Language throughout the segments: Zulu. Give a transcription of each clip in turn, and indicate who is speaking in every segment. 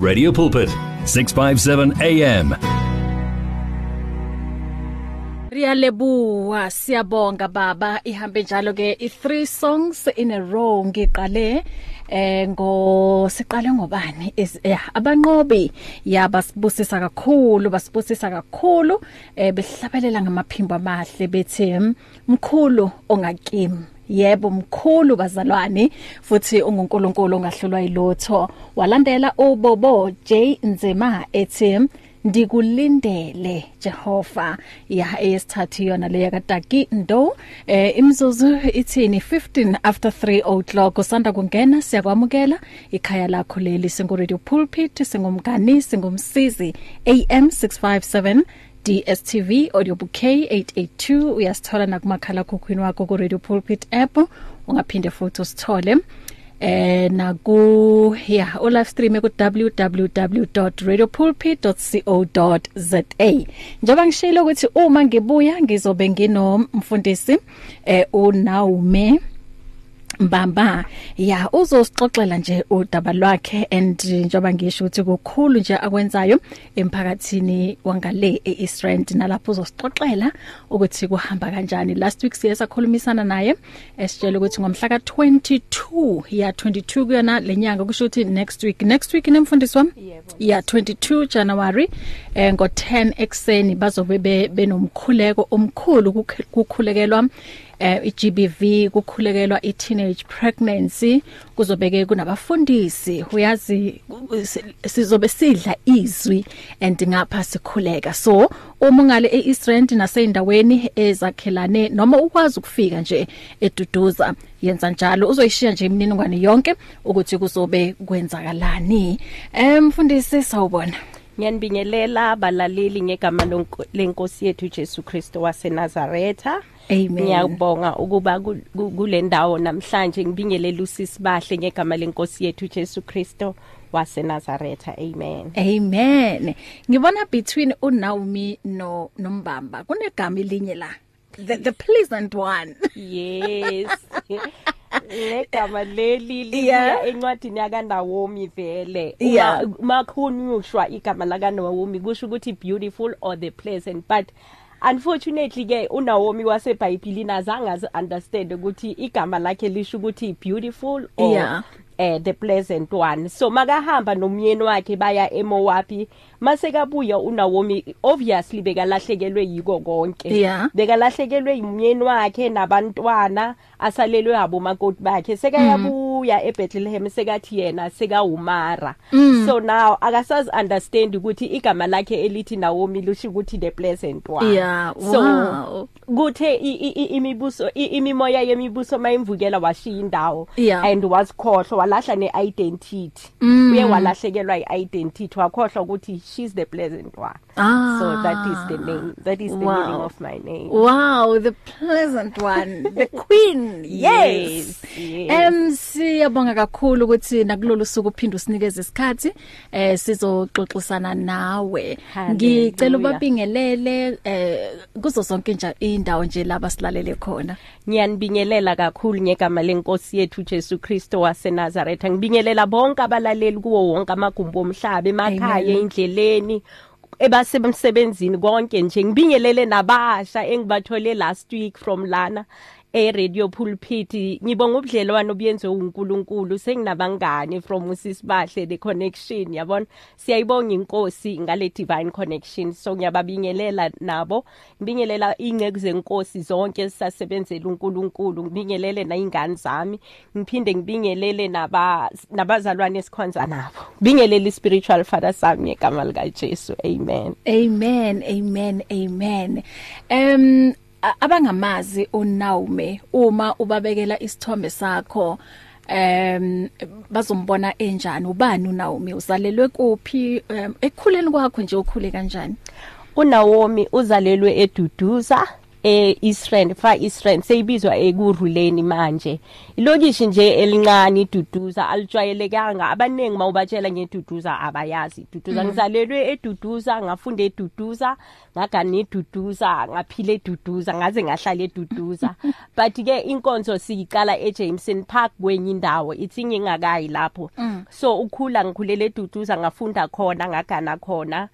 Speaker 1: Radio Pulpit 657 AM
Speaker 2: Riyalebuwa siyabonga baba. Ihambe njalo ke i3 songs in a row ngiqale eh ngo siqale ngobani? Abanqobi yabasibusisa kakhulu basibusisa kakhulu eh behlabelela ngamaphimbo amahle bethi mkhulu ongakimi. Yebo mkhulu bazalwane futhi ungunkulunkulu ongahlulwa yilotho walandela uBobo J Nzema ethi ndikulindele Jehova ya eyesithathu yona leya kaTaki Ndo. Eh imzuzu ithini? 15 after 3 o'clock. Usanda kungena siyakwamukela. Ikhaya lakho leli singu radio pulpit singumngani singumsizi AM 657 DSTV audio bouquet 882 uyasithola nakumakhala kokhukhwini wakho ku Radio Pulpit app. Ungaphinde futhi usithole eh na ku yeah o live stream ku www.radiopulpit.co.za njengoba ngishilo ukuthi uma ngibuya ngizobe nginomfundisi eh uNaume. Mbamba ya uzosixoxela nje udaba lwakhe and njoba ngisho ukuthi kukhulu nje akwenzayo emphakathini wangale eIsrael nalapho uzosixoxela ukuthi kuhamba kanjani. Last week siye sakhulumisana naye esitshela ukuthi ngomhla ka22 ya 22 kuyona lenyanga kusho ukuthi next week. Next week nemfundisi wami? Ya 22 January eh ngo 10 ekseni bazobe benomkhuleko omkhulu kukhulekelwa eh iGBV kukhulekelwa iteenage pregnancy kuzobeke kunabafundisi. Uyazi sizobe sidla izwi and ngapha sikhuleka. So uma ngale eIsrael naseyindaweni ezakhelane noma ukwazi ukufika nje eduduza yenza njalo. Uzoyishiya nje imininingwane yonke ukuthi kuzobe kwenzakalani. Emfundisi sawubona.
Speaker 3: Ngiyanibingelela balaleli ngegama lenkosi yethu Jesu Kristo waseNazaretha.
Speaker 2: Amen.
Speaker 3: Ngiyabonga ukuba kule ndawo namhlanje ngibingelela usisibahle ngegama lenkosi yethu Jesu Kristo waseNazaretha. Amen.
Speaker 2: Amen. Ngibona between uNaomi no Nombamba kunegama elinye la. The, the pleasant one.
Speaker 3: Yes. legama leli liya encwadini yakaNaomi vele uma makhulunyushwa igama lakaNaomi kusho ukuthi beautiful or the pleasant but unfortunately ke uNaomi waseBhayibhelini azange understand ukuthi igama lakhe lisho ukuthi beautiful or
Speaker 2: yeah.
Speaker 3: eh the pleasant one so makahamba nomyeni wakhe baya eMowabi masekabuya uNaomi obviously bekalahlekelwe yiko konke
Speaker 2: yeah.
Speaker 3: bekalahlekelwe umyeni wakhe nabantwana asalelwe abo makoti bakhe sekayabuya mm. eBethlehem sekathi yena sekawumara mm. so now akasazi understand ukuthi igama lakhe elithi Naomi lisho ukuthi the pleasant one
Speaker 2: yeah wow.
Speaker 3: so kuthe imibuso imimoya yemibuso mayimvukela washiya indawo
Speaker 2: yeah.
Speaker 3: and wasikhohlwa walahla neidentity
Speaker 2: mm.
Speaker 3: uye walahlekelwa iidentity wakhohlwa ukuthi she's the pleasant one.
Speaker 2: Ah.
Speaker 3: so that is the name that is the
Speaker 2: wow.
Speaker 3: meaning of my name.
Speaker 2: Wow the pleasant one the queen. Yes em siyabonga kakhulu ukuthi nakulolu suku uphinda usinikeze isikhathi eh sizoxoxisana nawe. Ngicela ubabingelele eh kuzo zonke nje indawo nje laba silalele khona.
Speaker 3: Ngiyanibingelela kakhulu ngegama lenkosi yethu Jesu Kristo waseNazaretha. Ngibingelela bonke abalaleli kuwo wonke amagumbi omhlaba emakhaya endleleni. Ebasemsebenzini konke nje ngibingelele nabasha engibathole last week from lana. E-radio pulpit. Ngibonga ubudlelwano obuyenziwe uNkulunkulu. Senginabangani from usisibahle the connection yabona? Siyayibonga inkosi ngale divine connection. So ngiyababingelela nabo. Ngibingelela ingceke zenkosi zonke sisasebenzela uNkulunkulu. Ngibingelele na ingane zami. Ngiphinde ngibingelele naba nabazalwane esikhonza nabo. Bingelele spiritual father sami ngegama lika Jesu amen.
Speaker 2: Amen amen amen. Um abangamazi uNaume uma ubabekela isithombe sakho em bazombona enjani? Ubani uNaomi uzalelwe kuphi? Um, ekukhuleni kwakho nje ukhule kanjani?
Speaker 3: uNaomi uzalelwe eduduza. E Eastern Far Eastern seyibizwa ekuruleni manje. Ilokishi nje elincane iduduza alijwayelekanga. Abaningi mawubatshela ngeduduza abayazi. Duduza ngizalelwe eduduza ngafunda eduduza ngagana eduduza ngaphila eduduza ngaze ngahlala eduduza. But ke inkonzo siyiqala eJameson Park kwenye indawo. Ithi ngingakayi lapho. So ukhula ngikhulela eduduza ngafunda khona ngagana khona.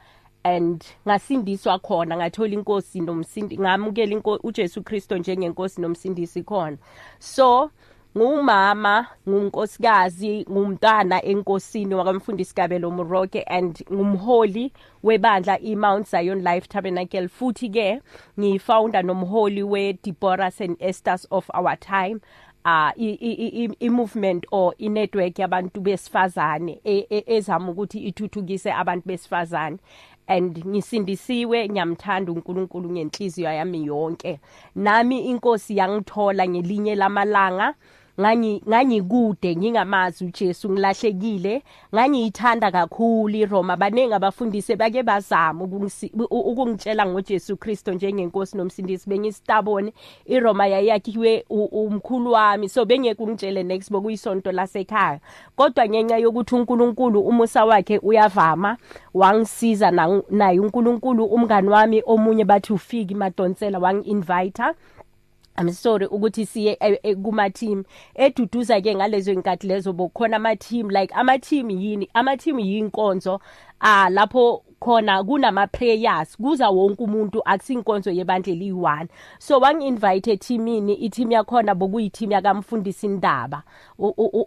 Speaker 3: And ngasindiswa khona ngathola inkosi nomsindi ngamukela uJesu Kristo njengenkosi nomsindisi khona. So ngumama ngunkosikazi ngumntana enkosini wakamfundisi Kabelo Moroke and ngumholi webandla iMount Zion Life Tabernacle. Futhi ke ngiyifounder nomholi we Deborah and Esters of our time uh i movement or i network yabantu besifazane ezama ukuthi ithuthukise abantu besifazane. And ngisindisiwe ngiyamthanda uNkulunkulu ngenhliziyo yami yonke. Nami inkosi yangithola ngelinye lamalanga. Ngani nganyikude ngingamazi uJesu ngilahlekile. Nganyithanda kakhulu iRoma. Baningi abafundise bake bazama ukungitshela ngoJesu Kristo njengenkosi nomsindisi bengistabone. iRoma yayakhiwe umkhulu wami so bengeke ungitshele next bokuyisonto lasekhaya. Kodwa ngenxa yokuthi uNkulunkulu umusa wakhe uyavama wangisiza naye uNkulunkulu umngani wami omunye bathi ufiki madonsela wangi-invite I'm sorry ukuthi siye kuma team eduduza ke ngalezo inkathi lezo bokhona ama team like ama team yini ama team yinkonzo ah lapho khona kunama prayers kuza wonke umuntu akusinkonzo yebandla liyi1 so wangi-invite teamini i-team yakhona bokuyi-team yakamfundisi indaba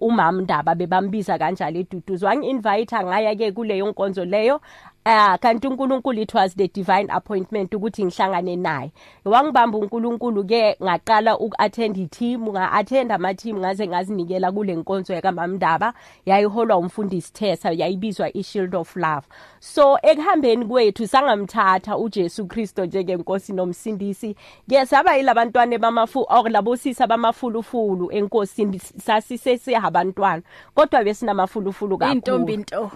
Speaker 3: umama ndaba bebambiza kanjalo eduduzo. Wangi-invite ngaya ke kuleyo nkonzo leyo ah kanti uNkulunkulu it was the divine appointment ukuthi ngihlangane naye. Wangibamba uNkulunkulu ke ngaqala ukuattend i-team nga-attend ama-team ngaze ngazinikela kule nkonzo yakamamndaba. Yayiholwa umfundisi Thesa yayibizwa i-Shield of Love. So ekuhambeni kwethu sangamthatha uJesu Kristo njengenkosi nomsindisi. Ke saba yilabantwana bamafu okulabo sisa bamafulufulu enkosini sasise sihabantwana kodwa besinamafulufulu kakhulu.
Speaker 2: Intombi into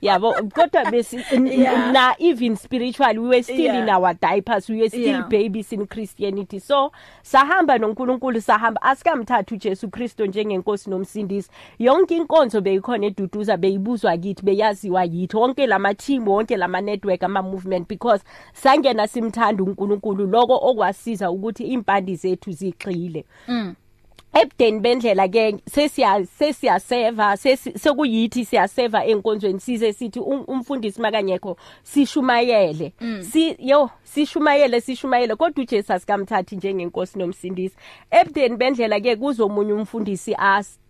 Speaker 3: yabo kodwa besi
Speaker 2: Yeah.
Speaker 3: na even spiritually we were still
Speaker 2: Yeah.
Speaker 3: in our diapers we were still
Speaker 2: Yeah.
Speaker 3: babies in Christianity so sahamba noNkulunkulu sahamba asikamthatha uJesu Kristo njengenkosi nomsindisi yonke inkonzo beyikhona eduduza beyibuzwa kithi beyaziwa yithi wonke lama team wonke lama network ama movement because sangena simthanda uNkulunkulu lokho okwasiza ukuthi impandi zethu zigxile ebudeni bendlela ke sesiya sesiyaseva sekuyithi siyaseva enkonzweni size sithi um- umfundisi makanyekho sishumayele. Si yo sishumayele sishumayele. Kodwa uJesu asikamthathi njengenkosi nomsindisi. Ebudeni bendlela ke kuzomunye umfundisi as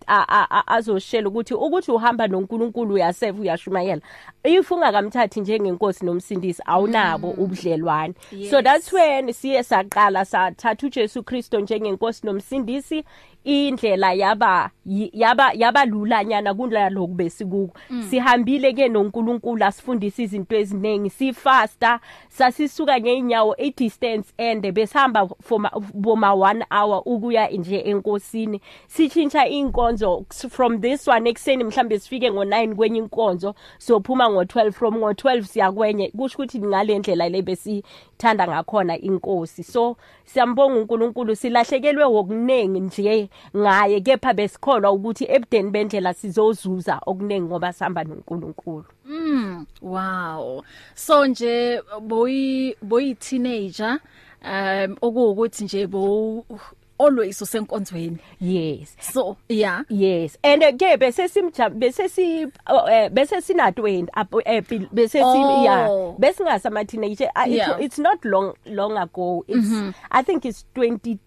Speaker 3: a- a- a- azoshela ukuthi ukuthi uhamba noNkulunkulu uyaseva uyashumayela. If ungakamthathi njengenkosi nomsindisi awunabo ubudlelwane. So
Speaker 2: Yes.
Speaker 3: that's when siye saqala sathatha uJesu Kristo njengenkosi nomsindisi. Indlela yaba yi- yaba yaba lulanyana kunalokho besikuko. Sihambile ke noNkulunkulu asifundisa izinto eziningi sifasta sasisuka ngeenyawo i distance ende besihamba for ma- boma 1 hour ukuya nje enkosini. Sichintsha inkonzo from this one ekseni mhlambe sifike ngo9 kwenye inkonzo sophuma ngo12 from ngo12 siya kwenye. Kusho ukuthi ngale ndlela le besithanda ngakhona inkosi. So siyambonga uNkulunkulu silahlekelwe wokuningi nje ngaye. Kepha besikholwa ukuthi ebudeni bendlela sizozuza okuningi ngoba sihamba noNkulunkulu.
Speaker 2: Mm, wow. So nje boyi boyi teenager um okuwukuthi nje bo always usenkonzweni.
Speaker 3: yes
Speaker 2: So yeah.
Speaker 3: Yes and uh, ke bese simja bese si uh, eh, bese sina 20 up eh, bil- bese si
Speaker 2: Oh.
Speaker 3: yeah bese ngasama teenager uh,
Speaker 2: Yeah.
Speaker 3: it's, it's not long long ago it's mm -hmm. I think it's 20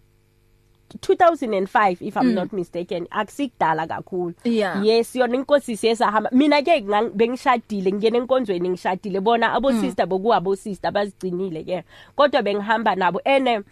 Speaker 3: 2005 if I'm mm. not mistaken akusikudala kakhulu
Speaker 2: Yeah.
Speaker 3: yes yona inkosi siyesahamba mina ke ngang- bengishadile ngene enkonzweni ngishadile bona abo sister bokuwabo sister bazigcinile ke kodwa bengihamba nabo ene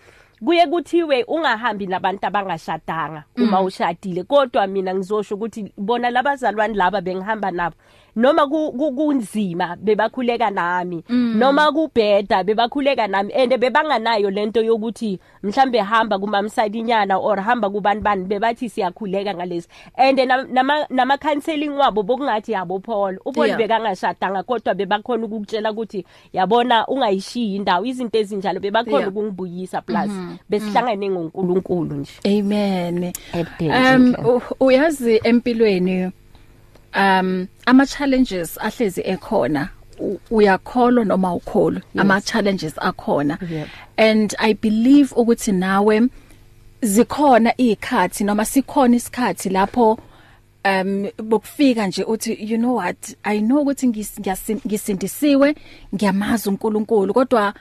Speaker 3: kuye kuthiwe ungahambi nabantu abangashadanga uma ushadile kodwa mina ngizosho ukuthi bona labazalwane laba bengihamba nabo noma ku- ku- kunzima bebakhuleka nami noma kubheda bebakhuleka nami and bebanganayo lento yokuthi mhlambe hamba kumamsadinyana or hamba kubani bani bebathi siyakhuleka ngalezi and na- nama nama counseling wabo bokungathi yabo Paul uPaul bekangashadanga kodwa bebakhona ukukutshela ukuthi yabona ungayishiyi indawo izinto ezinjalo bebakhona ukungibuyisa plus besihlangane ngoNkulunkulu nje.
Speaker 2: Amen. Um uyazi empilweni um ama challenges ahlezi ekhona. Uyakholwa noma ukholwa ama challenges akhona.
Speaker 3: Yep.
Speaker 2: and i believe ukuthi nawe zikhona ikhathi noma sikhona isikhathi lapho um bokufika nje uthi you know what? I know ukuthi ngis- ngiyasin- ngisindisiwe ngiyamaza uNkulunkulu. Kodwa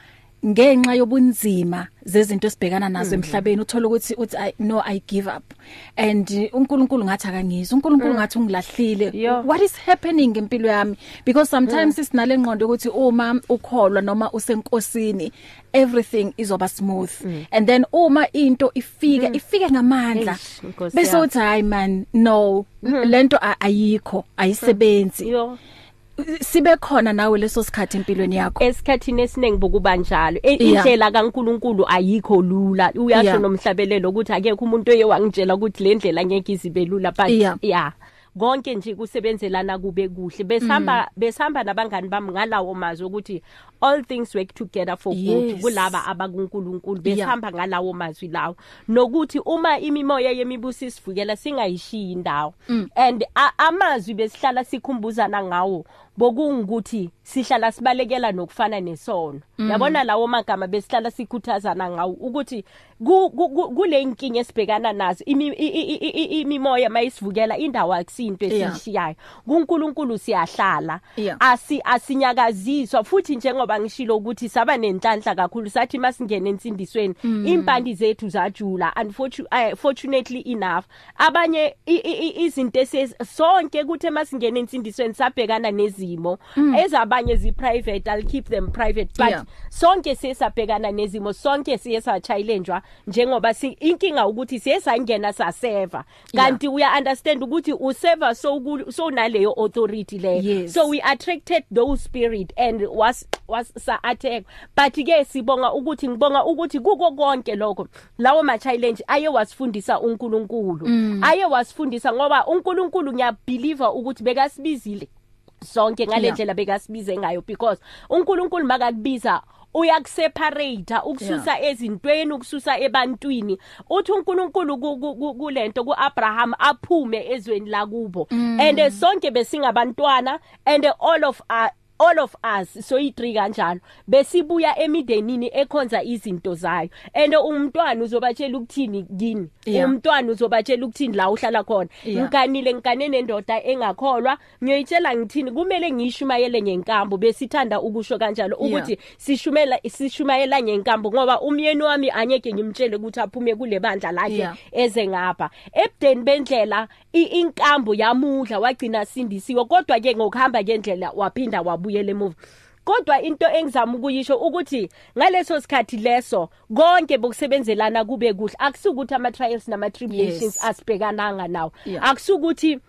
Speaker 2: ngenxa yobunzima zezinto esibhekana nazo emhlabeni uthola ukuthi uthi I no I give up. And uNkulunkulu ngathi akangizwa uNkulunkulu ngathi ungilahlile. What is happening empilo yami? Because sometimes isinale ngqondo ukuthi uma ukholwa noma usenkosini everything izoba smooth. And then uma into ifika ifike ngamandla
Speaker 3: Eish, Nkosi
Speaker 2: bese uthi hayi man no. Lento a- ayikho ayisebenzi.
Speaker 3: Yo.
Speaker 2: Sibe khona nawe leso sikhathi empilweni yakho.
Speaker 3: Esikhathini esiningi bokuba njalo. E- indlela kaNkuluNkulu ayikho lula. Uyasho nomhlabelelo ukuthi akekho umuntu oye wangitshela ukuthi le ndlela ngeke izibe lula but
Speaker 2: Yeah.
Speaker 3: yeah konke nje kusebenzelana kube kuhle. Besihamba besihamba nabangani bami ngalawo mazwi ukuthi all things work together for good
Speaker 2: Yes.
Speaker 3: kulaba abakuNkulunkulu besihamba ngalawo mazwi lawo. Nokuthi uma imimoya yemibuso isivukela singayishiyi indawo and a- amazwi besihlala sikhumbuzana ngawo bokungukuthi sihlala sibalekela nokufana nesono. Yabona lawo magama besihlala sikhuthazana ngawo ukuthi ku- ku- ku- kule inkinga esibhekana nazo imi- i- i- i- i- imimoya mayisivukela indawo akusinto
Speaker 2: Yeah.
Speaker 3: esishiyayo. kuNkulunkulu siyahlala.
Speaker 2: Yeah.
Speaker 3: asi asinyakaziswa futhi njengoba ngishilo ukuthi saba nenhlanhla kakhulu sathi masingena ensindisweni impandi zethu zajula unfortunately fortunately enough. Abanye i- i- i- izinto eses sonke kuthe masingena ensindisweni sabhekana nezimo. Ezabanye zi private i'll keep them private but
Speaker 2: Yeah.
Speaker 3: sonke sesabhekana nezimo sonke siye sachallengwa njengoba si inkinga ukuthi siye sangena saseva. Kanti uya understand ukuthi useva so ku- so naleyo authority leyo
Speaker 2: Yes.
Speaker 3: so we attracted those spirit and was was sa attack but ke sibonga ukuthi ngibonga ukuthi kuko konke lokho. Lawo ma challenge aye wasifundisa uNkulunkulu. Aye wasifundisa ngoba uNkulunkulu ngiyabelieve ukuthi bekasibizile sonke ngale
Speaker 2: Yeah.
Speaker 3: ndlela bekasibize ngayo because uNkulunkulu makakubiza uyakuseparate ukususa ezintweni ukususa ebantwini. Uthi uNkulunkulu ku- ku- ku- kulento kuAbraham aphume ezweni lakubo. And eh, sonke besingabantwana and eh, all of us all of us so i3 kanjalo besibuya emidenini ekhonza izinto zayo. And umntwana uzobatshela ukuthini kini?
Speaker 2: Yeah.
Speaker 3: umntwana uzobatshela ukuthini la uhlala khona?
Speaker 2: Yeah.
Speaker 3: ngikanile ngikane nendoda engakholwa. Ngiyoyitshela ngithini? Kumele ngishumayele ngenkambo besithanda ukusho kanjalo ukuthi sishumela sishumayela ngenkambo ngoba umyeni wami anyeke ngimtshele ukuthi aphume kule bandla lakhe
Speaker 2: Yeah.
Speaker 3: eze ngapha. Ebudeni bendlela i- inkambo yamudla wagcina sindisiwe kodwa ke ngokuhamba ngendlela waphinda wabuyela emuva kodwa into engizama ukuyisho ukuthi ngaleso sikhathi leso konke bokusebenzelana kube kuhle akusukuthi ama trials nama tribulations
Speaker 2: Yes.
Speaker 3: asibhekananga nawo
Speaker 2: Yeah.
Speaker 3: akusukuthi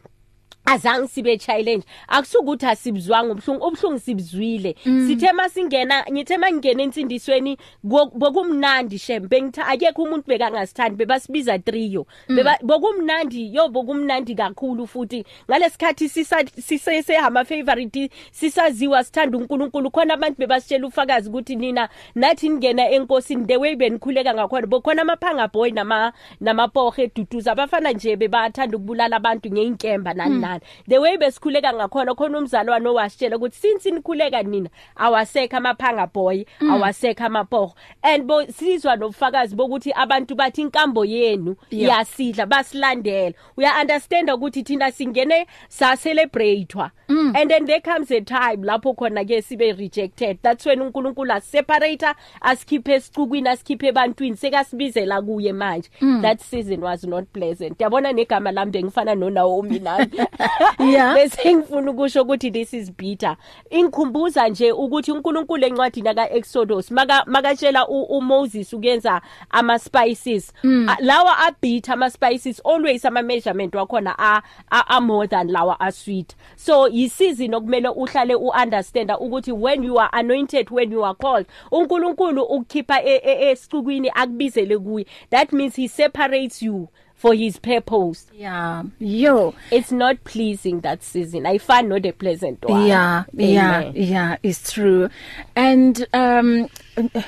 Speaker 3: azange sibe challenge. Akusukuthi asibuzwanga ubhlungu ubhlungu sibuzwile. Sithe masingena ngithe mangena insindisweni bo- bokumnandi shem bengitha akekho umuntu bekangasithandi bebasibiza trio. Beba bokumnandi yo bokumnandi kakhulu futhi. Ngalesikhathi sisa sisese ama favorite sisaziwa sithanda uNkulunkulu. Khona abantu bebasitshela ufakazi ukuthi nina nathi ningena enkosini the way benikhuleka ngakhona bokhona amaphanga boy nama namapohe eduduza. Abafana nje bebathanda ukubulala abantu ngeinkemba nani. Nani the way besikhuleka ngakhona khona umzalwane owasitshela ukuthi since nikhuleka nina awasekho amaphanga boy awasekho amapoho. And bo sizwa nobufakazi bokuthi abantu bathi inkambo yenu
Speaker 2: Yeah.
Speaker 3: yasidla basilandela. Uya understand ukuthi thina singene sa celebratewa and then there comes a time lapho khona ke sibe rejected. That's when uNkulunkulu aseparator asikhiphe esicukwini asikhiphe ebantwini sekasibizela kuye manje. That season was not pleasant. Yabona negama lami bengifana no Naomi nami
Speaker 2: Yeah.
Speaker 3: bese ngifuna ukusho ukuthi this is bitter. Ingikhumbuza nje ukuthi uNkulunkulu encwadini ka Exodus maka makatshela uMoses ukuyenza ama spices A- lawa a bitter ama spices always ama measurement wakhona a a- a more than lawa a sweet so yisizini okumele uhlale uunderstand ukuthi when you are anointed when you are called uNkulunkulu ukukhipha e- e- esicukwini akubizele kuye. That means he separates you. For his purpose.
Speaker 2: Yeah. Yo.
Speaker 3: It's not pleasing that season. I find not a pleasant one.
Speaker 2: Yeah, yeah,
Speaker 3: Amen.
Speaker 2: yeah, it's true. And um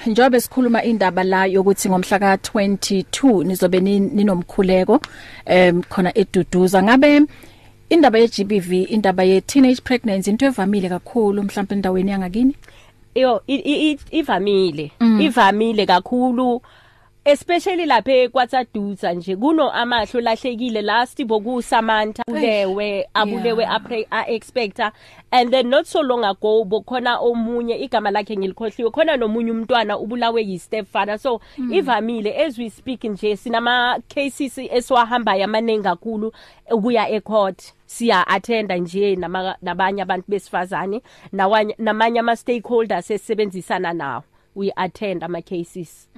Speaker 2: njobe sikhuluma indaba la yokuthi ngomhla ka 22 nizobe ni- ninomkhuleko em khona eduduza ngabe indaba ye GBV indaba ye teenage pregnancy into evamile kakhulu mhlawumbe endaweni yangakini?
Speaker 3: Yo ivamile.
Speaker 2: Mm.
Speaker 3: ivamile kakhulu. Especially lapha kwaTsaduza nje kuno amahlo lahlekile last boku Samantha ulewe abulewe
Speaker 2: Yeah.
Speaker 3: apre a expector and then not so long ago bokhona omunye igama lakhe ngilikhohliwe khona nomunye umntwana ubulawe yi stepfather so
Speaker 2: Mm.
Speaker 3: ivamile as we speak nje sinama cases eswahamba yamaningi kakhulu ukuya ecourt siya attenda nje nabanye abantu besifazane namanye ama stakeholders esebenzisana nawo we attend ama cases.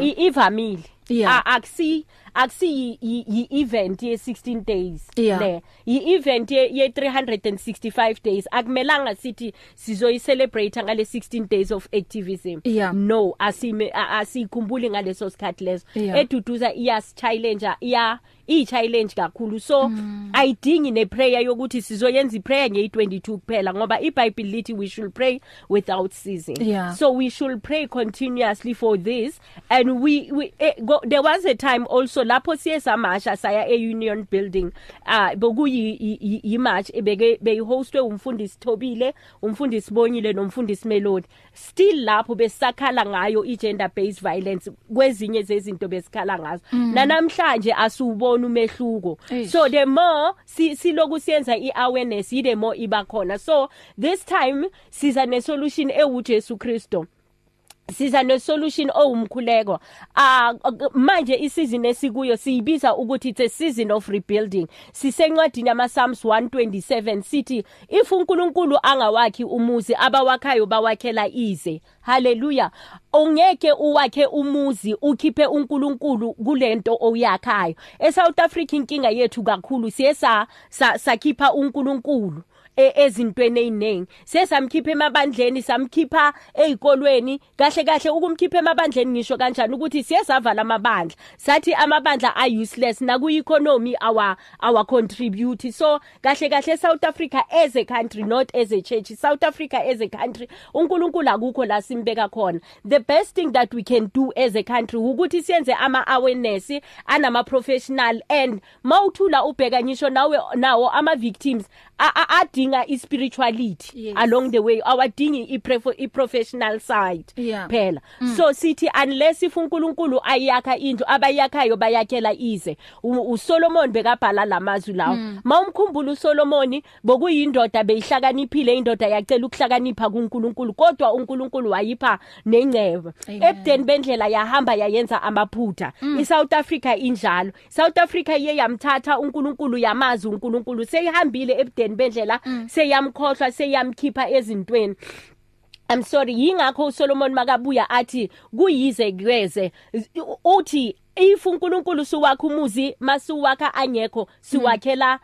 Speaker 3: I- ivamile.
Speaker 2: Yeah.
Speaker 3: A- akusi akusi yi- yi yi- event ye 16 days
Speaker 2: Yeah.
Speaker 3: le yi event ye ye 365 days akumelanga sithi sizoyi celebrate ngale 16 days of activism
Speaker 2: Yeah.
Speaker 3: no asime a- asikhumbuli ngaleso sikhathi leso
Speaker 2: Yeah.
Speaker 3: eduduza iyas challenge iya i challenge kakhulu so
Speaker 2: Mm.
Speaker 3: ayidingi ne prayer yokuthi sizoyenza i prayer nge 22 kuphela ngoba iBible lithi we should pray without ceasing
Speaker 2: Yeah.
Speaker 3: so we should pray continuously for this and we, we eh, go, there was a time also lapho siye samasha saya e Union building. Ah bokuyi i- i- i march ebeke beyihostwe umfundisi Thobile umfundisi Bonyile nomfundisi Melody still lapho besakhala ngayo i gender based violence kwezinye zezinto besikhala ngazo. Nanamhlanje asubona umehluko. So the more si siloku siyenza iawareness the more iba khona so this time siza ne solution ewu Jesu Kristo. Siza ne solution owumkhuleko. Ah manje isizini esikuyo siyibiza ukuthi it's a season of rebuilding. Sisencwadini yama Psalms 127 sithi if uNkulunkulu angawakhi umuzi abawakhayo bawakhela ize. Haleluya ungeke uwakhe umuzi ukhiphe uNkulunkulu kulento oyakhayo eSouth Africa inkinga yethu kakhulu siyesa sakhipha uNkulunkulu. e- ezintweni eziningi sesamkhipha emabandleni samkhipha ezikolweni kahle kahle ukumkhipha emabandleni ngisho kanjani? Ukuthi siyesavala amabandla. Sathi amabandla are useless na ku economy our our contribute so kahle kahle South Africa as a country not as a church. South Africa as a country uNkulunkulu akukho la simbeka khona. The best thing that we can do as a country ukuthi siyenze ama awareness anama professional and mawuthula ubheka ngisho nawe nawo ama victims a- a- adinga i spirituality
Speaker 2: Yes.
Speaker 3: along the way. Awadingi i pref- i professional side
Speaker 2: Yeah.
Speaker 3: phela. So sithi unless if uNkulunkulu ayakha indlu abayakhayo bayakhela ize. U- uSolomon bekabhala lamazwi lawo. Mawumkhumbula uSolomon bokuyindoda beyihlakaniphile indoda yacela ukuhlakanipha kuNkulunkulu kodwa uNkulunkulu wayipha nengcebo.
Speaker 2: Amen.
Speaker 3: ebudeni bendlela yahamba yayenza amaphutha. iSouth Africa injalo. South Africa iye yamthatha uNkulunkulu yamazi uNkulunkulu. Seyihambile ebudeni bendlela seyamkhohlwa seyamkhipha ezintweni. I'm sorry yingakho uSolomon makabuya athi kuyize kweze. Uthi if uNkulunkulu suwakha umuzi masuwakha angekho siwakhela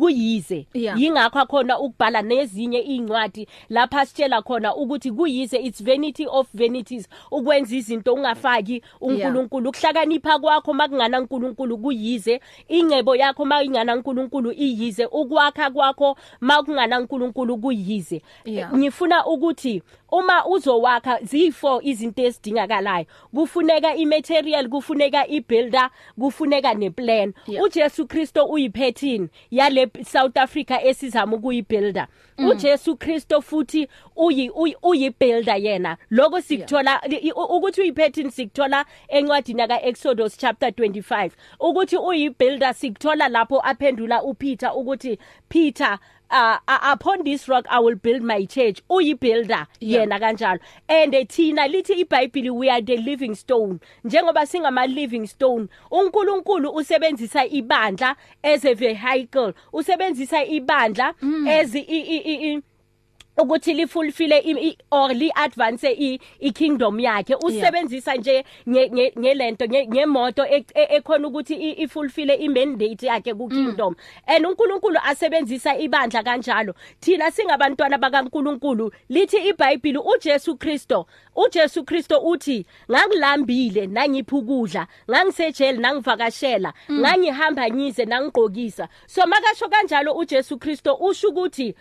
Speaker 3: kuyize.
Speaker 2: Yeah.
Speaker 3: yingakho akhona ukubhala nezinye incwadi lapha sitshela khona ukuthi kuyize it's vanity of vanities. Ukwenza izinto ungafaki uNkulunkulu. Ukuhlakanipha kwakho makungana uNkulunkulu kuyize. Ingcebo yakho makungana uNkulunkulu iyize. Ukwakha kwakho makungana uNkulunkulu kuyize.
Speaker 2: Yeah.
Speaker 3: ngifuna ukuthi uma uzowakha ziyi4 izinto ezidingakalayo. Kufuneka imaterial kufuneka ibuilder kufuneka neplan.
Speaker 2: Yeah.
Speaker 3: uJesu Kristo uyiphethini yale South Africa esizama ukuyibuilder? uJesu Kristo futhi uyi uyi- uyibuilder yena. Lokho sikuthola i- u- ukuthi uyiphethini sikuthola encwadini ka Exodus chapter 25 ukuthi uyibuilder sikuthola lapho aphendula uPeter ukuthi Peter uh, uh, upon this rock I will build my church. Uyi builder
Speaker 2: Yeah.
Speaker 3: yena kanjalo. And eh, thina lithi iBhayibheli we are the living stone. Njengoba singama living stone uNkulunkulu usebenzisa ibandla as a vehicle. Usebenzisa ibandla as i, i, i, i ukuthi lifulfile or li advance i kingdom yakhe. Usebenzisa nje nge- nge- ngelento nge- ngemoto e- e- ekhona ukuthi ifulfile i mandate yakhe ku kingdom. And uNkulunkulu asebenzisa ibandla kanjalo. Thina singabantwana bakaNkulunkulu lithi iBhayibheli uJesu Kristo uJesu Kristo uthi ngangilambile nangipha ukudla ngangisejele nangivakashela ngangihamba ngize nangigqokisa. So makasho kanjalo uJesu Kristo usho ukuthi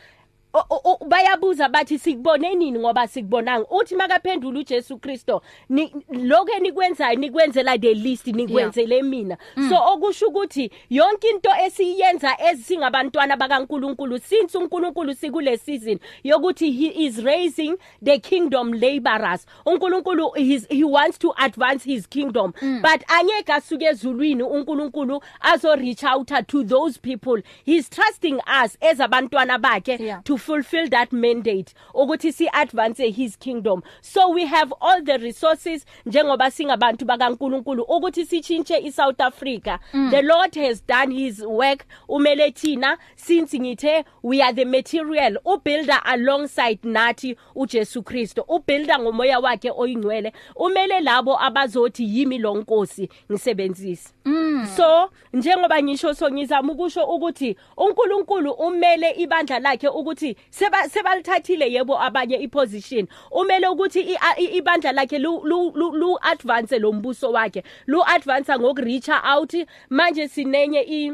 Speaker 3: bayabuza bathi sikubone nini ngoba sikubonanga. Uthi makaphendula uJesu Kristo ni- lokho enikwenzayo nikwenzela the least nikwenzele mina. So okusho ukuthi yonke into esiyenza ezisingabantwana bakaNkuluNkulu since uNkulunkulu sikule season yokuthi he is raising the kingdom laborers. uNkulunkulu he, he wants to advance his kingdom. But angeke asuke ezulwini uNkulunkulu azo reach out to those people. He's trusting us as abantwana bakhe
Speaker 2: Yeah.
Speaker 3: to fulfill that mandate ukuthi si advance his kingdom. So we have all the resources njengoba singabantu bakaNkuluNkulu ukuthi sichinche iSouth Africa. Mm. the lord has done his work. Umele thina since ngithe we are the material ubuilder alongside nathi uJesu Kristo ubuilder ngomoya wakhe oyingcwele. Umele labo abazothi yimi lonkosi ngisebenzise. Mm. So njengoba ngisho so ngizama ukusho ukuthi uNkulunkulu umele ibandla lakhe ukuthi seba sebalithathile yebo abanye iposition. Umele ukuthi ibandla lakhe lu advance lombuso wakhe lu advance ngokureach out manje sinenye i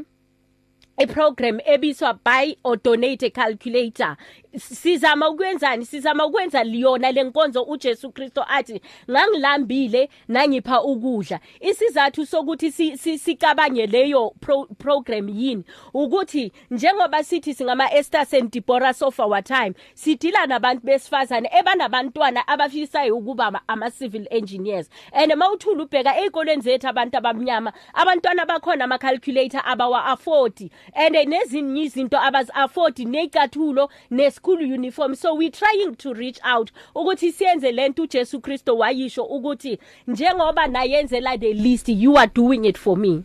Speaker 3: iprogram ebiswa buy or donate calculator. Sizama ukwenzani? Sizama ukwenza liyona lenkonzo uJesu Kristo athi ngangilambile nangipha ukudla. Isizathu sokuthi si- si- sikabange leyo pro, program yini? Ukuthi njengoba sithi singama Esther and Deborah of our time sidila nabantu besifazane ebanabantwana abafisayo ukuba ama- ama civil engineers. And mawuthula ubheka ezikolweni zethu abantu abamnyama abantwana bakhona ama calculator abawa afford and nezinye izinto abazi afford necathulo ne school uniform. So we trying to reach out ukuthi siyenze lento uJesu Kristo wayisho ukuthi njengoba nayenzela the list you are doing it for me.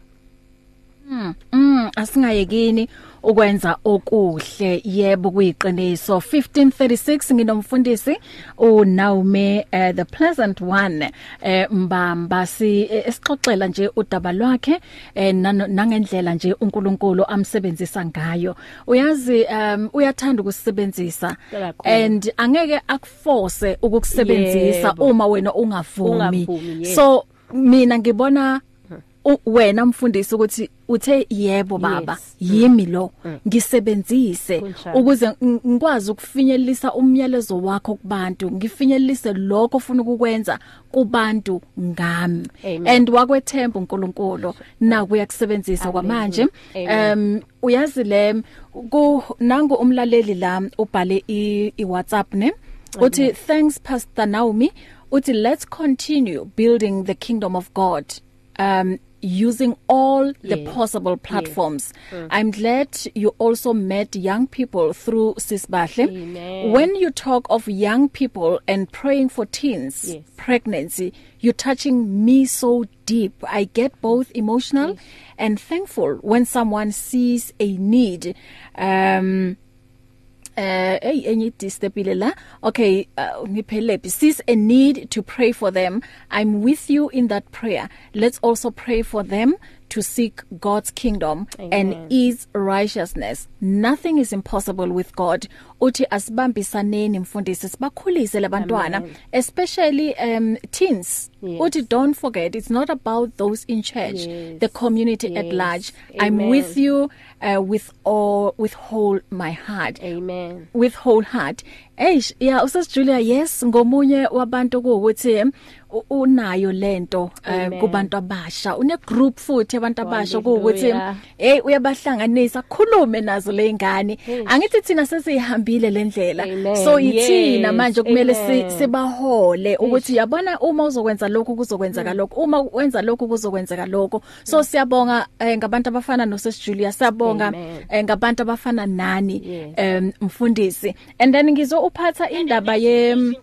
Speaker 2: Mm asingayekini. Ukwenza okuhle. Yebo kuyiqiniso. 1536 nginomfundisi uNaume uh, the pleasant one eh mbamba. Si eh, esixoxela nje udaba lwakhe eh, nangendlela nje uNkulunkulu amsebenzisa ngayo. Uyazi um uyathanda ukusebenzisa and angeke akuforce ukukusebenzisa uma wena ungavumi. So mina ngibona wena mfundisi ukuthi uthe yebo baba
Speaker 3: Yes.
Speaker 2: yimi lo ngisebenzise.
Speaker 3: Kunjalo.
Speaker 2: ukuze ng- ngikwazi ukufinyelelisa umyalezo wakho kubantu ngifinyelelise lokho ofuna ukukwenza kubantu ngami. And wakwethemba uNkulunkulu na kuyakusebenzisa
Speaker 3: Amen.
Speaker 2: kwamanje. Um uyazi le nangu umlaleli la ubhale i WhatsApp ne? Uthi thanks pastor Naomi. Uthi let's continue building the kingdom of God. Um using all the
Speaker 3: Yes.
Speaker 2: possible platforms yes. i'm glad you also met young people through sisbahle
Speaker 3: Amen.
Speaker 2: when you talk of young people and praying for teens
Speaker 3: Yes.
Speaker 2: pregnancy you're touching me so deep i get both emotional yes. and thankful when someone sees a need um eh hey enye distepile la? Okay uh, ngiphelele sees a need to pray for them. I'm with you in that prayer. Let's also pray for them to seek God's kingdom
Speaker 3: Amen.
Speaker 2: and his righteousness. Nothing is impossible with God. Uthi asibambisaneni mfundisi sibakhulise labantwana especially um teens.
Speaker 3: Yes.
Speaker 2: uthi don't forget it's not about those in church
Speaker 3: Yes.
Speaker 2: the community at
Speaker 3: Yes.
Speaker 2: large.
Speaker 3: Amen.
Speaker 2: i'm with you uh, with all with whole my heart.
Speaker 3: Amen.
Speaker 2: With whole heart. Eish yeah usas Julia yes ngomunye wabantu ukuthi unayo lento eh, kubantu abasha. Une group futhi abantu abasha kuukuthi hey uyabahlanganisa khulume nazo lezingane angithi thina sesihambile lendlela so yithina manje kumele sibahole ukuthi yabona uma uzokwenza lokho kuzokwenzeka
Speaker 3: mm.
Speaker 2: lokho uma wenza lokho kuzokwenzeka lokho so siyabonga eh, ngabantu abafana no Sis Julia. Siyabonga eh, ngabantu abafana nani em mfundisi. And then ngizo uphatha indaba ye em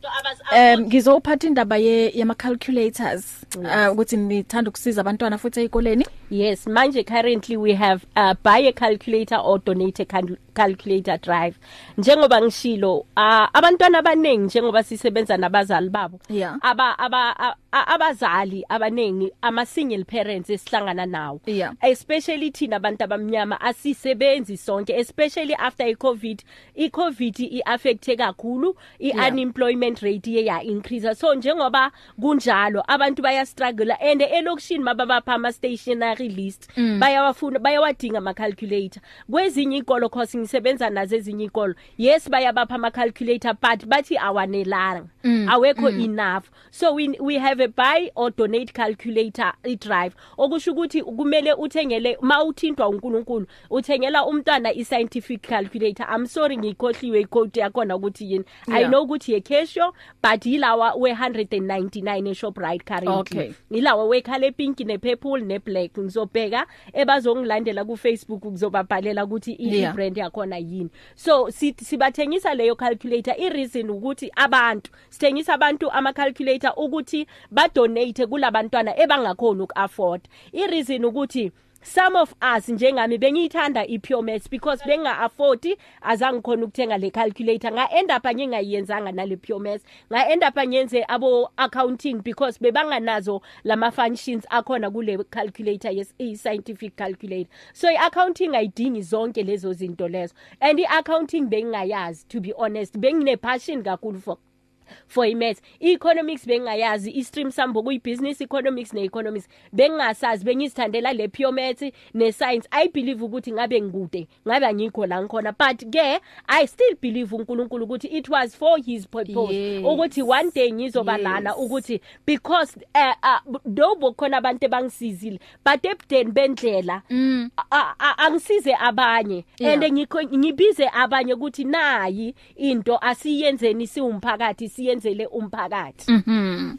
Speaker 2: ngizo uphatha indaba ye yama calculators uh, ukuthi nithanda ukusiza abantwana futhi ezikoleni.
Speaker 3: Yes manje currently we have uh, buy a calculator or donate a cal calculator drive. Njengoba ngishilo uh, abantwana abanengi njengoba sisebenza nabazali babo
Speaker 2: yeah.
Speaker 3: aba aba abazali abanengi ama single parents esihlangana nawo
Speaker 2: yeah.
Speaker 3: especially thina abantu abamnyama asisebenzi sonke especially after icovid icovid iaffecte kakhulu iunemployment rate ye ya increase so njengoba kunjalo abantu baya struggle and elokishini mababapha ama stationary list
Speaker 2: mm.
Speaker 3: bayawafuna bayawadinga ama calculator kwezinye ikolo course ngisebenza nazo ezinye ikolo yes bayabapha ama calculator but bathi awanelanga
Speaker 2: mm.
Speaker 3: awekho
Speaker 2: mm.
Speaker 3: enough so we we have a buy or donate calculator i drive okusho ukuthi kumele uthengele mawuthintwa uNkulunkulu uthengela umntwana i scientific calculator. I'm sorry ngikhohliwe iquote yakona ukuthi yini. Yeah. i know ukuthi ye Casio but yilawa we 199 e Shoprite currently.
Speaker 2: Okay.
Speaker 3: yilawa we color pink ne purple ne black ngizobheka ebazongilandela ku Facebook kuzobabhalela ukuthi i
Speaker 2: yeah.
Speaker 3: brand yakhona yini. So sibathengisa leyo calculator. I reason ukuthi abantu sithengisa abantu ama calculator ukuthi ba donate kulabantwana ebangakhona ukuafford. I reason ukuthi some of us njengami bengiyithanda ipure maths because benga afford azangikhona ukuthenga le calculator. Nga end up ngingayiyenzanga nale pure maths. Nga end up ngenze abo accounting because bebanganazo lama functions akhona kule calculator yes i scientific calculator. So i accounting ayidingi zonke lezo zinto lezo. And i accounting bengingayazi to be honest bengine passion kakhulu for for imaths economics bengayazi istream sambo kuyibusiness economics neeconomics bengasazi bengizithandela le pure maths ne science i believe ukuthi ngabe ngikude ngabe angikho la ngikhona but ke i still believe uNkulunkulu ukuthi it was for his purpose
Speaker 2: yes.
Speaker 3: ukuthi one day ngizoba yes. lana ukuthi because uh, uh, dobo khona abantu bangisizile but ebudeni bendlela
Speaker 2: mm.
Speaker 3: angisize abanye
Speaker 2: yeah.
Speaker 3: and ngikho ngibize abanye ukuthi nayi into asiyenzeni siwumphakathi siyenzele umphakathi.
Speaker 2: Mhm.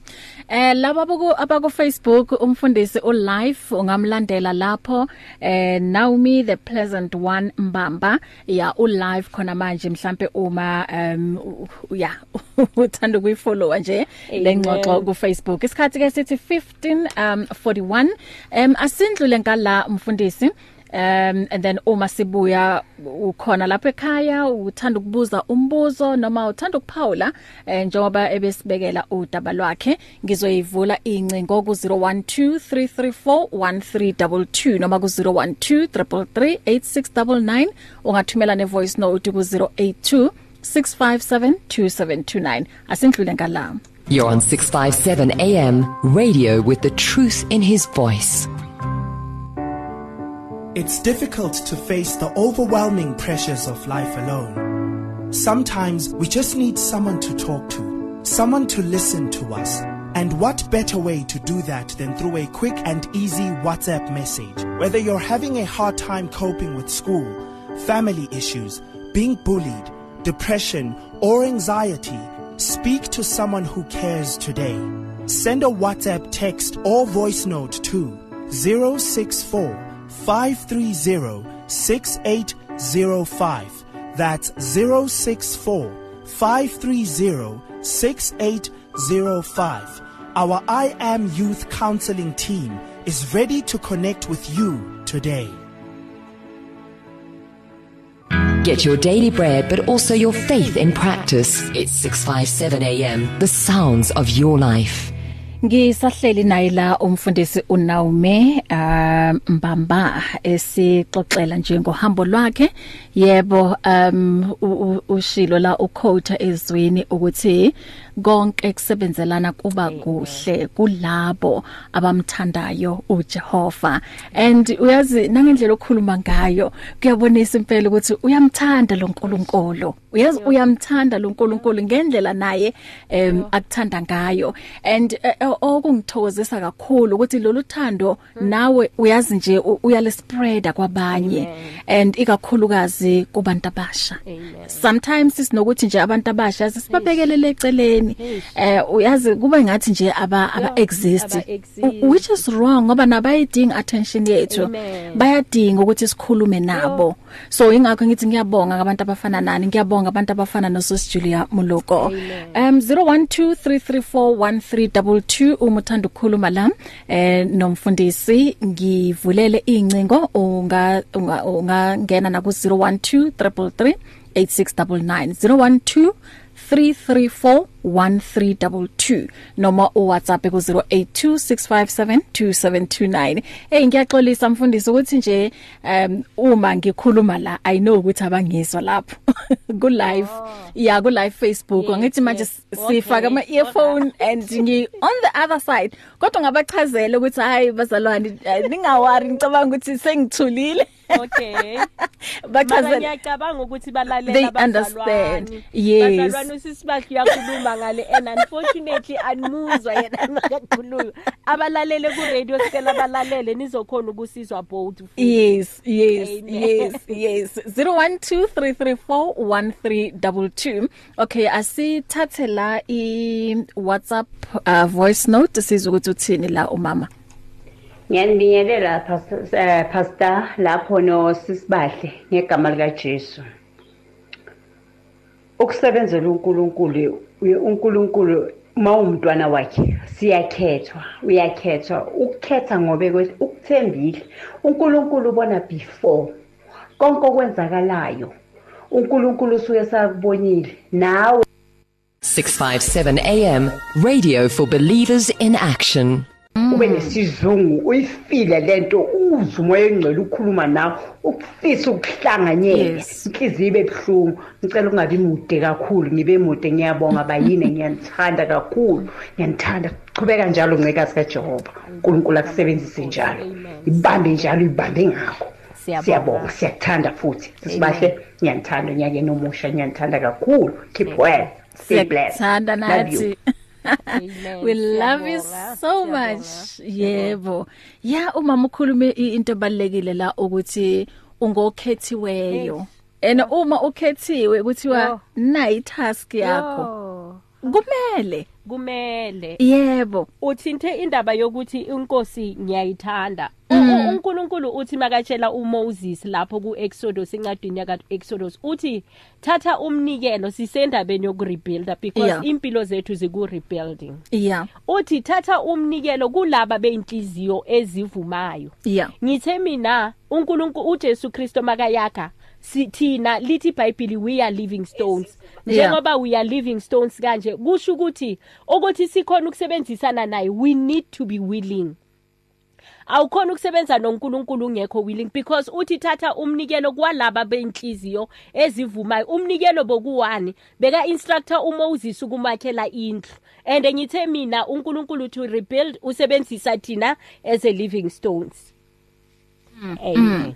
Speaker 2: Eh laba abaku abaku Facebook umfundisi u live ungamlandela lapho. Eh Naomi the pleasant one Mbamba. Ya u live khona manje mhlambe uma um ya uthanda ukuyifollow nje lengxoxo ku Facebook isikhathi ke sithi 15 um 41 um asindlule ngala umfundisi. Um and then uma sibuya ukhona lapha ekhaya uthanda ukubuza umbuzo noma uthanda ukuphawula eh, njengoba ebesibekela udaba lwakhe ngizoyivula incingo ku 0123341322 noma ku 0123338699 ungathumela ne voice note ku 082 6572729 asindlule ngala
Speaker 4: You're on 657 AM radio with the truth in his voice.
Speaker 5: It's difficult to face the overwhelming pressures of life alone. Sometimes we just need someone to talk to, someone to listen to us. And what better way to do that than through a quick and easy WhatsApp message? Whether you're having a hard time coping with school, family issues, being bullied, depression, or anxiety, speak to someone who cares today. Send a WhatsApp text or voice note to 064 530 6805. That's 064 530 6805. Our I Am Youth Counseling team is ready to connect with you today.
Speaker 4: Get your daily bread but also your faith in practice. It's 657 AM. The sounds of your life.
Speaker 2: Ngisahleli naye la umfundisi uNaume um Mbamba esixoxela nje ngohambo lwakhe. Yebo um ushilo la uquote ezwini ukuthi konke kusebenzelana kuba kuhle kulabo abamthandayo uJehova. And uyazi nangendlela okhuluma ngayo kuyabonisa impela ukuthi uyamthanda lo nkulunkulu. Uyazi uyamthanda lo nkulunkulu ngendlela naye em akuthanda ngayo. And eh, eh, okungithokozisa kakhulu ukuthi lolu thando nawe uyazi nje u- uyalispreada kwabanye. And ikakhulukazi kubantu abasha. Sometimes sinokuthi nje abantu abasha sisibabekelele eceleni. Eh uyazi kuba ngathi nje aba aba exist.
Speaker 3: aba-exist.
Speaker 2: U- which is wrong ngoba nabayidinga attention yethu.
Speaker 3: Amen.
Speaker 2: bayadinga ukuthi sikhulume nabo. So ingakho ngithi ngiyabonga abantu abafana nani ngiyabonga abantu abafana noSis Julia Muluko. Um 0123341322 uma uthanda ukukhuluma la. Eh nomfundisi ngivulele incingo unga unga- ungangena na ku 012333 8699 012 3341322 noma uWhatsApp ku 0826572729 hey ngiyaxolisa mfundisi ukuthi nje um uma ngikhuluma la i know ukuthi abangizwa lapho ku live yeah ku live Facebook
Speaker 3: Yes,
Speaker 2: ngithi manje
Speaker 3: yes.
Speaker 2: sifaka ama
Speaker 3: Okay.
Speaker 2: earphone and ngi on the other side kodwa ngabachazela ukuthi hayi bazalwane eh, ningawari ngicabanga ukuthi sengithulile
Speaker 3: okay mara
Speaker 2: bachazela
Speaker 3: ngiyacabanga ukuthi balalela
Speaker 2: They
Speaker 3: abazalwane.
Speaker 2: understand. Yes.
Speaker 3: bazalwane usisibahle uyakhuluma ngale and unfortunately animuzwa yena makakhuluma abalalele ku radio sicela balalele nizokhona ukusizwa both
Speaker 2: Yes, yes,
Speaker 3: Amen.
Speaker 2: yes, yes. 0123341322. Okay, asithathe la i WhatsApp uh, voice note sizokuthi uthini la umama.
Speaker 6: Ngiyanibingelela Pas- eh, pastor lapho no sisibahle ngegama lika Jesu. Ukusebenzela uNkulunkulu uye- uNkulunkulu mawumntwana wakhe siyakhethwa uyakhethwa. Ukukhetha ngobe kwe- ukuthembile. uNkulunkulu ubona before konke okwenzakalayo uNkulunkulu usuke sakubonile nawe
Speaker 4: 657 AM, radio for believers in action.
Speaker 6: Ube nesizungu uyifile lento uzwe umoya engcwele ukhuluma nawe ukufisa ukuhlanganyela.
Speaker 2: Yes.
Speaker 6: inhliziyo ibe buhlungu. Ngicela ukungabi mude kakhulu ngibe mude. Ngiyabonga bayini? Ngiyanithanda kakhulu. Ngiyanithanda. Qhubeka njalo ncekazi kaJehova. uNkulunkulu akusebenzise njalo. Ibambe njalo ibambe ngakho.
Speaker 3: Siyabonga.
Speaker 6: siyabonga siyakuthanda futhi. Sisibahle ngiyanithanda unyakeni omusha. Ngiyanithanda kakhulu. Keep well. Stay blessed.
Speaker 2: Siyakuthanda
Speaker 6: Love you.
Speaker 2: nathi. We love you so much. Yebo. Yeah, umama ukhulume i- into ebalekile la ukuthi ungokhethiweyo. And uma ukhethiwe kuthiwa
Speaker 3: Yo.
Speaker 2: nayi task yakho.
Speaker 3: Yo,
Speaker 2: Kumele.
Speaker 3: kumele
Speaker 2: Yebo.
Speaker 3: uthinte indaba yokuthi inkosi ngiyayithanda U- u- uNkulunkulu uthi makatshela uMoses lapho kuExodus incwadini yaka Exodus uthi thatha umnikelo sisendabeni yokurebuilda because
Speaker 2: Yeah.
Speaker 3: impilo zethu ziku rebuilding
Speaker 2: Yeah.
Speaker 3: uthi thatha umnikelo kulaba beinhliziyo ezivumayo
Speaker 2: Yeah.
Speaker 3: ngithe mina uNkulunkulu uJesu Kristo makayakha sithina lithi iBhayibheli we are living stones. Njengoba we are living stones kanje kusho ukuthi ukuthi sikhona ukusebenzisana naye we need to be willing. Awukhona ukusebenza noNkulunkulu ungekho willing because uthi thatha umnikelo kwalaba beinhliziyo ezivumayo. Umnikelo bokuwani? Beka instructor uMoses ukumakhela indlu. And ngithe mina uNkulunkulu to rebuild usebenzisa thina as a living stones. Amen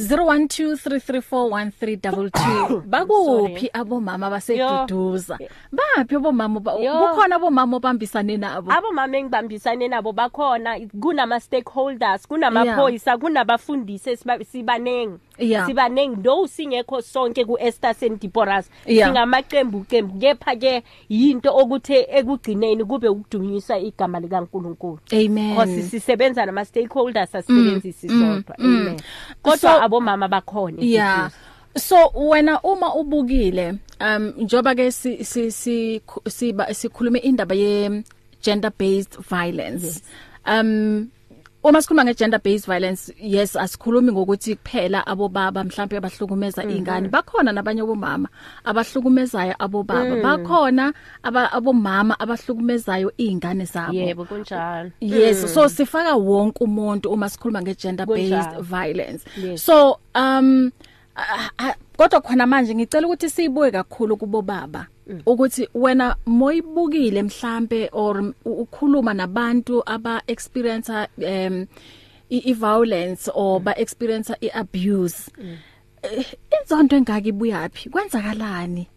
Speaker 2: 0123341322 bakuphi abomama baseduduza? Baphi abomama ba-
Speaker 3: Yo.
Speaker 2: kukhona abomama obambisane nabo?
Speaker 3: Abomama engibambisane nabo bakhona kunama stakeholders kunamaphoyisa kunabafundisi esiba- sibanengi.
Speaker 2: Yeah.
Speaker 3: sibanengi though singekho sonke ku Esther St Deborah's
Speaker 2: Yeah.
Speaker 3: singamaqembu qembu kepha ke yinto okuthe ekugcineni kube ukudunyisa igama likaNkuluNkulu
Speaker 2: amen
Speaker 3: because sisebenza nama stakeholders asebenzisi sodwa amen kodwa
Speaker 2: So-
Speaker 3: abomama bakhona
Speaker 2: yeah so wena uma ubukile um njoba ke si si si siba sikhulume indaba ye gender based violence um uma sikhuluma nge gender based violence yes asikhulumi ngokuthi kuphela abobaba mhlawumbe abahlukumeza ingane bakhona nabanye bomama abahlukumezayo abobaba. Bakhona aba- abomama abahlukumezayo ingane zabo.
Speaker 3: Yebo kunjalo.
Speaker 2: Yes so sifaka wonke umuntu uma sikhuluma nge gender based violence.
Speaker 3: Yes.
Speaker 2: so um ah, ah, kodwa khona manje ngicela ukuthi siyibuke kakhulu kubo baba ukuthi wena moyibukile mhlambe or ukhuluma nabantu aba experience um i violence or ba experience i abuse eh, inzondo engaki ibuyaphi kwenzakalani?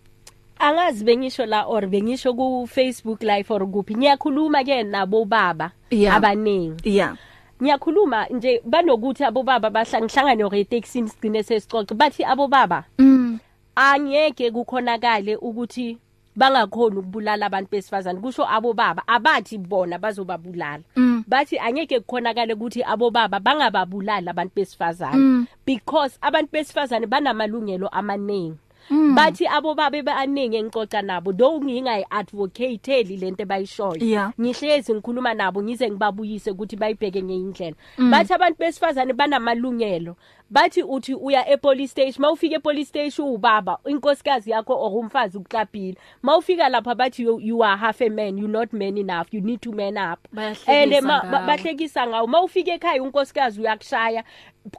Speaker 3: Angazi bengisho la or bengisho ku Facebook live or kuphi. Ngiyakhuluma ke nabo baba abaningi
Speaker 2: yeah.
Speaker 3: Ngiyakhuluma nje banokuthi abo baba bahlangihlangane etaxini sigcine sesicoxe bathi abo baba
Speaker 2: mm.
Speaker 3: angeke kukhonakale ukuthi bangakhona ukubulala abantu besifazane kusho abo baba abathi bona bazobabulala
Speaker 2: Mm.
Speaker 3: bathi angeke kukhonakale ukuthi abo baba bangababulali abantu besifazane
Speaker 2: Mm.
Speaker 3: because abantu besifazane banamalungelo amaningi
Speaker 2: Mm.
Speaker 3: bathi abo babe baningi engicoca nabo though ngingayi advocateli lento bayishoyo
Speaker 2: Yeah.
Speaker 3: ngihlezi ngikhuluma nabo ngize ngibabuyise ukuthi bayibheke ngeindlela
Speaker 2: Mm.
Speaker 3: bathi abantu besifazane banamalungelo bathi uthi uya epolice station mawufika epolice station ubaba inkosikazi yakho or umfazi ukuklapile mawufika lapha bathi you, you are half a man you not man enough you need to man up.
Speaker 2: Bayahlekisa
Speaker 3: and ma-
Speaker 2: ngawe.
Speaker 3: ba- bahlekisa ngawo mawufika ekhaya unkosikazi uyakushaya.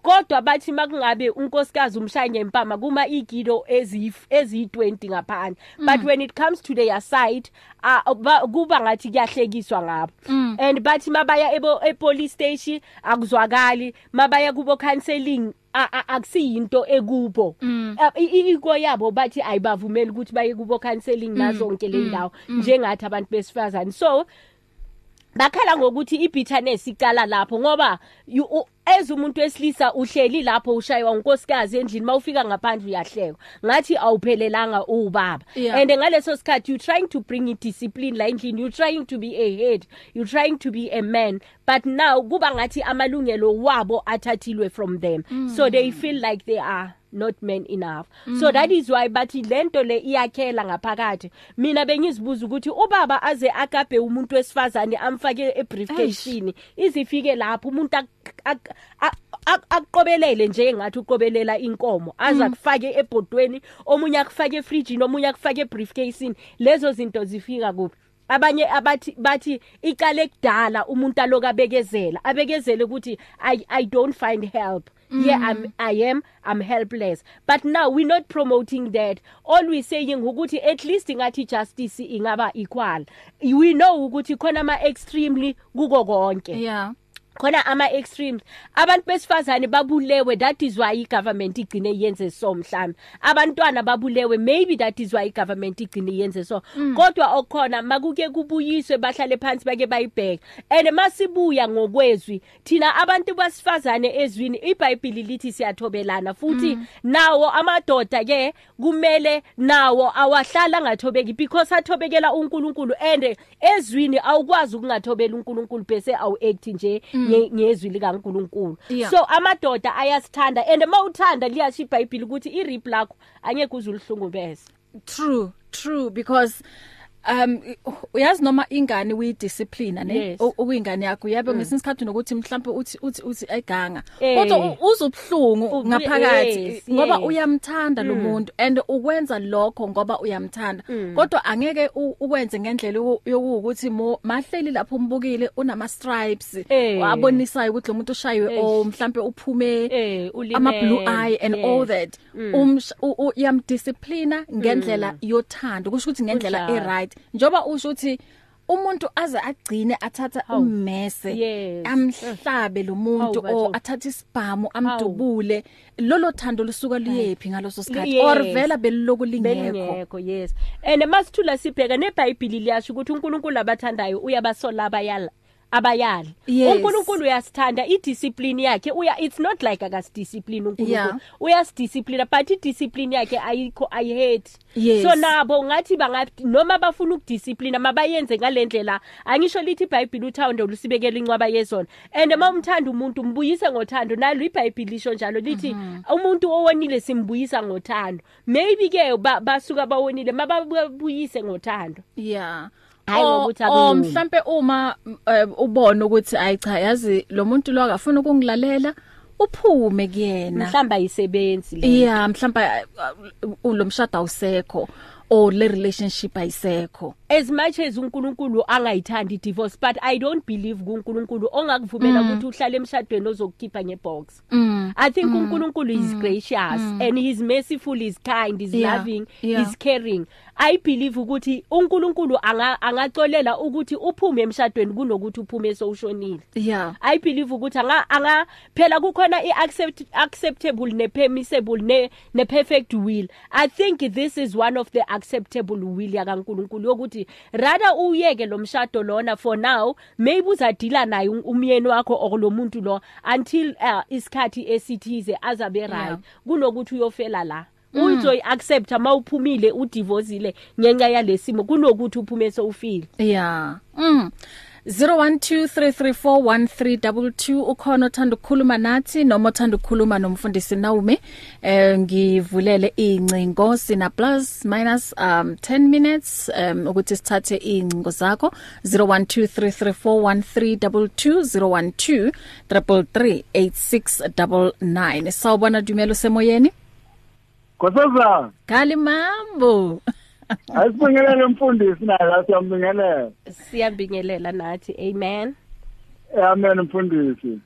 Speaker 3: Kodwa bathi makungabe unkosikazi umshaya ngempama kuma igido ezi ezi20 ngaphandle but when it comes to their side uh, ba, kuba ngathi kuyahlekiswa ngabo.
Speaker 2: Mm.
Speaker 3: and bathi mabaya ebo epolice station akuzwakali. Mabaya kubo counseling a- a- akusiyinto ekubo.
Speaker 2: Mm.
Speaker 3: Uh, i- i- iko yabo bathi ayibavumeli ukuthi baye kubo counseling nazonke le ndawo njengathi abantu besifazane. So bakhala ngokuthi ibitterness iqala lapho ngoba you- u- as umuntu wesilisa uhleli lapho ushaywa unkosikazi endlini mawufika ngaphandle uyahlekwa. Ngathi awuphelelanga ubaba.
Speaker 2: Yeah.
Speaker 3: and ngaleso sikhathi you trying to bring idiscipline la endlini you trying to be a head you trying to be a man. But now kuba ngathi amalungelo wabo athathilwe from them. So they feel like they are not men enough. So that is why bathi lento le iyakhela ngaphakathi. Mina bengizibuza ukuthi ubaba aze agabe umuntu wesifazane amfake ebriefcase izifike lapho umuntu ak- ak- ak- ak- akuqobelele nje ngathi uqobelela inkomo. Aza kufake ebhodweni omunye akufake efrijini omunye akufake ebriefcase lezo zinto zifika kuphi? Abanye abathi bathi iqale kudala umuntu aloku abekezela. Abekezele ukuthi i i don't find help. Yeah i'm i am i'm helpless. But now we're not promoting that. All we saying ukuthi at least ngathi justice ingaba equal. We know ukuthi khona ama extremely kuko konke.
Speaker 2: Yeah.
Speaker 3: Khona ama extremes. Abantu besifazane babulewe that is why igovernment igcine yenze so mhlawumbe. Abantwana babulewe maybe that is why igovernment igcine yenze so. Kodwa okukhona makuke kubuyiswe bahlale phansi bake bayibheke. And masibuya ngokwezwi thina abantu basifazane ezwini iBhayibheli lithi siyathobelana. Futhi nawo amadoda ke kumele nawo awahlala ngathobeki because athobekela uNkulunkulu. And ezwini awukwazi ukungathobela uNkulunkulu bese awu act nje. Nge- ngezwi likaNkulunkulu.
Speaker 2: Yeah.
Speaker 3: so amadoda ayasithanda and mawuthanda liyasho iBhayibheli ukuthi irip lakho angeke uzuluhlungubeze
Speaker 2: true true because um uyazi noma ingane uyidiscipline ne? Ukuyingane yakho yabe ngesinye isikhathi nokuthi mhlawumbe uthi uthi uthi ayiganga
Speaker 3: Eh.
Speaker 2: kodwa u- uzubhlungu
Speaker 3: Ubu-
Speaker 2: ngaphakathi ngoba uyamthanda lo muntu and ukwenza lokho ngoba uyamthanda. Kodwa angeke ukwenze ngendlela yoku- yokuthi mahleli lapho umbukile unama stripes wabonisayo ukuthi lo muntu ushaywe o mhlawumbe uphume ama blue eye and all that. Umsh u- u- yamdisciplina ngendlela yothando kusho ukuthi ngendlela
Speaker 3: Kunjalo.
Speaker 2: E-right njoba usho ukuthi umuntu aze agcine athatha
Speaker 3: Hawu.
Speaker 2: ummese
Speaker 3: Yes.
Speaker 2: amhlabe lo muntu
Speaker 3: Hawu,
Speaker 2: o
Speaker 3: batho.
Speaker 2: athatha isibhamu amdubule lolo thando lusuka liyephi ngaloso sikhathi
Speaker 3: Yes.
Speaker 2: or vela beloku lingekho
Speaker 3: belingekho yes and masithula sibheka neBhayibheli liyasho ukuthi uNkulunkulu abathandayo uyabasola abayala abayali.
Speaker 2: Yes.
Speaker 3: uNkulunkulu uyasithanda idiscipline yakhe. Uya it's not like akasidiscipline uNkulunkulu.
Speaker 2: Yeah.
Speaker 3: uyasidiscipline but idiscipline yakhe ayikho i hate
Speaker 2: Yes.
Speaker 3: so nabo ngathi bangathi noma bafuna ukudiscipline mabayenze ngalendlela angisho lithi iBhayibheli uthando lusibekela incwaba yezona and mawumthanda umuntu mbuyise ngothando. Nalo iBhayibheli lisho njalo lithi umuntu owonile simbuyisa ngothando. Maybe ke ba- basuka bawonile mababuyise ngothando.
Speaker 2: Yeah.
Speaker 3: Hayi ngokuthi
Speaker 2: o
Speaker 3: akulungile.
Speaker 2: mhlambe uma eh, ubona ukuthi ayi cha yazi lo muntu lo akafuna ukungilalela uphume kuyena.
Speaker 3: Mhlamba ayisebenzi le.
Speaker 2: Yeah mhlamba lo mshado awusekho or le relationship ayisekho.
Speaker 3: As much as uNkulunkulu angayithandi divorce but i don't believe kuNkulunkulu ongakuvumela ukuthi uhlale emshadweni ozokukhipha ngebox.
Speaker 2: Mm.
Speaker 3: I think uNkulunkulu is gracious and he's merciful he's kind
Speaker 2: Yeah,
Speaker 3: loving he's caring. I believe ukuthi uNkulunkulu anga angacolela ukuthi uphume emshadweni kunokuthi uphume sowushonile.
Speaker 2: Yeah.
Speaker 3: I believe ukuthi anga anga phela kukhona iaccept acceptable nepermissible ne ne perfect will. I think this is one of the acceptable will yakaNkulunkulu yokuthi rather uyeke lo mshado lona for now maybe uzadila naye um- umyeni wakho okulomuntu lo until uh, isikhathi esithize azabe right.
Speaker 2: Yeah.
Speaker 3: kunokuthi uyofela la. Uzoyi accept mawuphumile udivorceile ngenxa yalesimo kunokuthi uphume sowufile.
Speaker 2: Yeah. Mm. 0123341322 ukhona othanda ukukhuluma nathi noma othanda ukukhuluma nomfundisi Naomi eh ngivulele incingo sina plus minus um 10 minutes um ukuthi sithathe incingo zakho. 0123341322 012338699 sawubona dumelo semoyeni.
Speaker 7: Nkosazana,
Speaker 2: kali mambo
Speaker 7: asibingelele mfundisi naye la siyambingelela.
Speaker 3: siyabingelela nathi amen
Speaker 7: Amen mfundisi.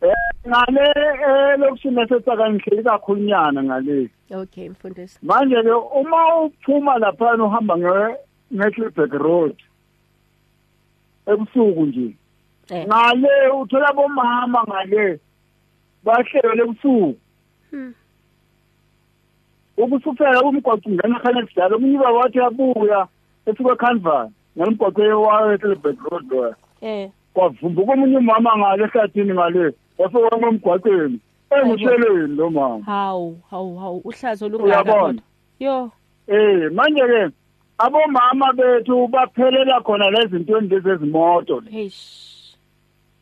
Speaker 7: Eh ngale eh lokushina sesakanihle kakhulunyana ngale.
Speaker 3: okay mfundisi
Speaker 7: Manje ke uma uphuma lapha uhamba nge ngeClipback Road. Ebusuku nje.
Speaker 3: eh
Speaker 7: Ngale uthola bomama ngale bahlele ebusuku.
Speaker 3: Hmm.
Speaker 7: Ubusufela umgwaqo ungena khanya kudala umunye baba wathi abuya esuka eKhanva ngemgwaqo yewayo eClipback Road lo.
Speaker 3: eh
Speaker 7: kwavumbuka omunye umama ngale ehlathini ngale wafika emgwaqweni engusheleni lo mama
Speaker 3: hawu hawu hawu uhlazo
Speaker 7: Uyabona?
Speaker 3: lungaka kodwa yo
Speaker 7: eh manje ke abomama bethu baphelela khona lezi ntweni lezi ezimoto
Speaker 3: eish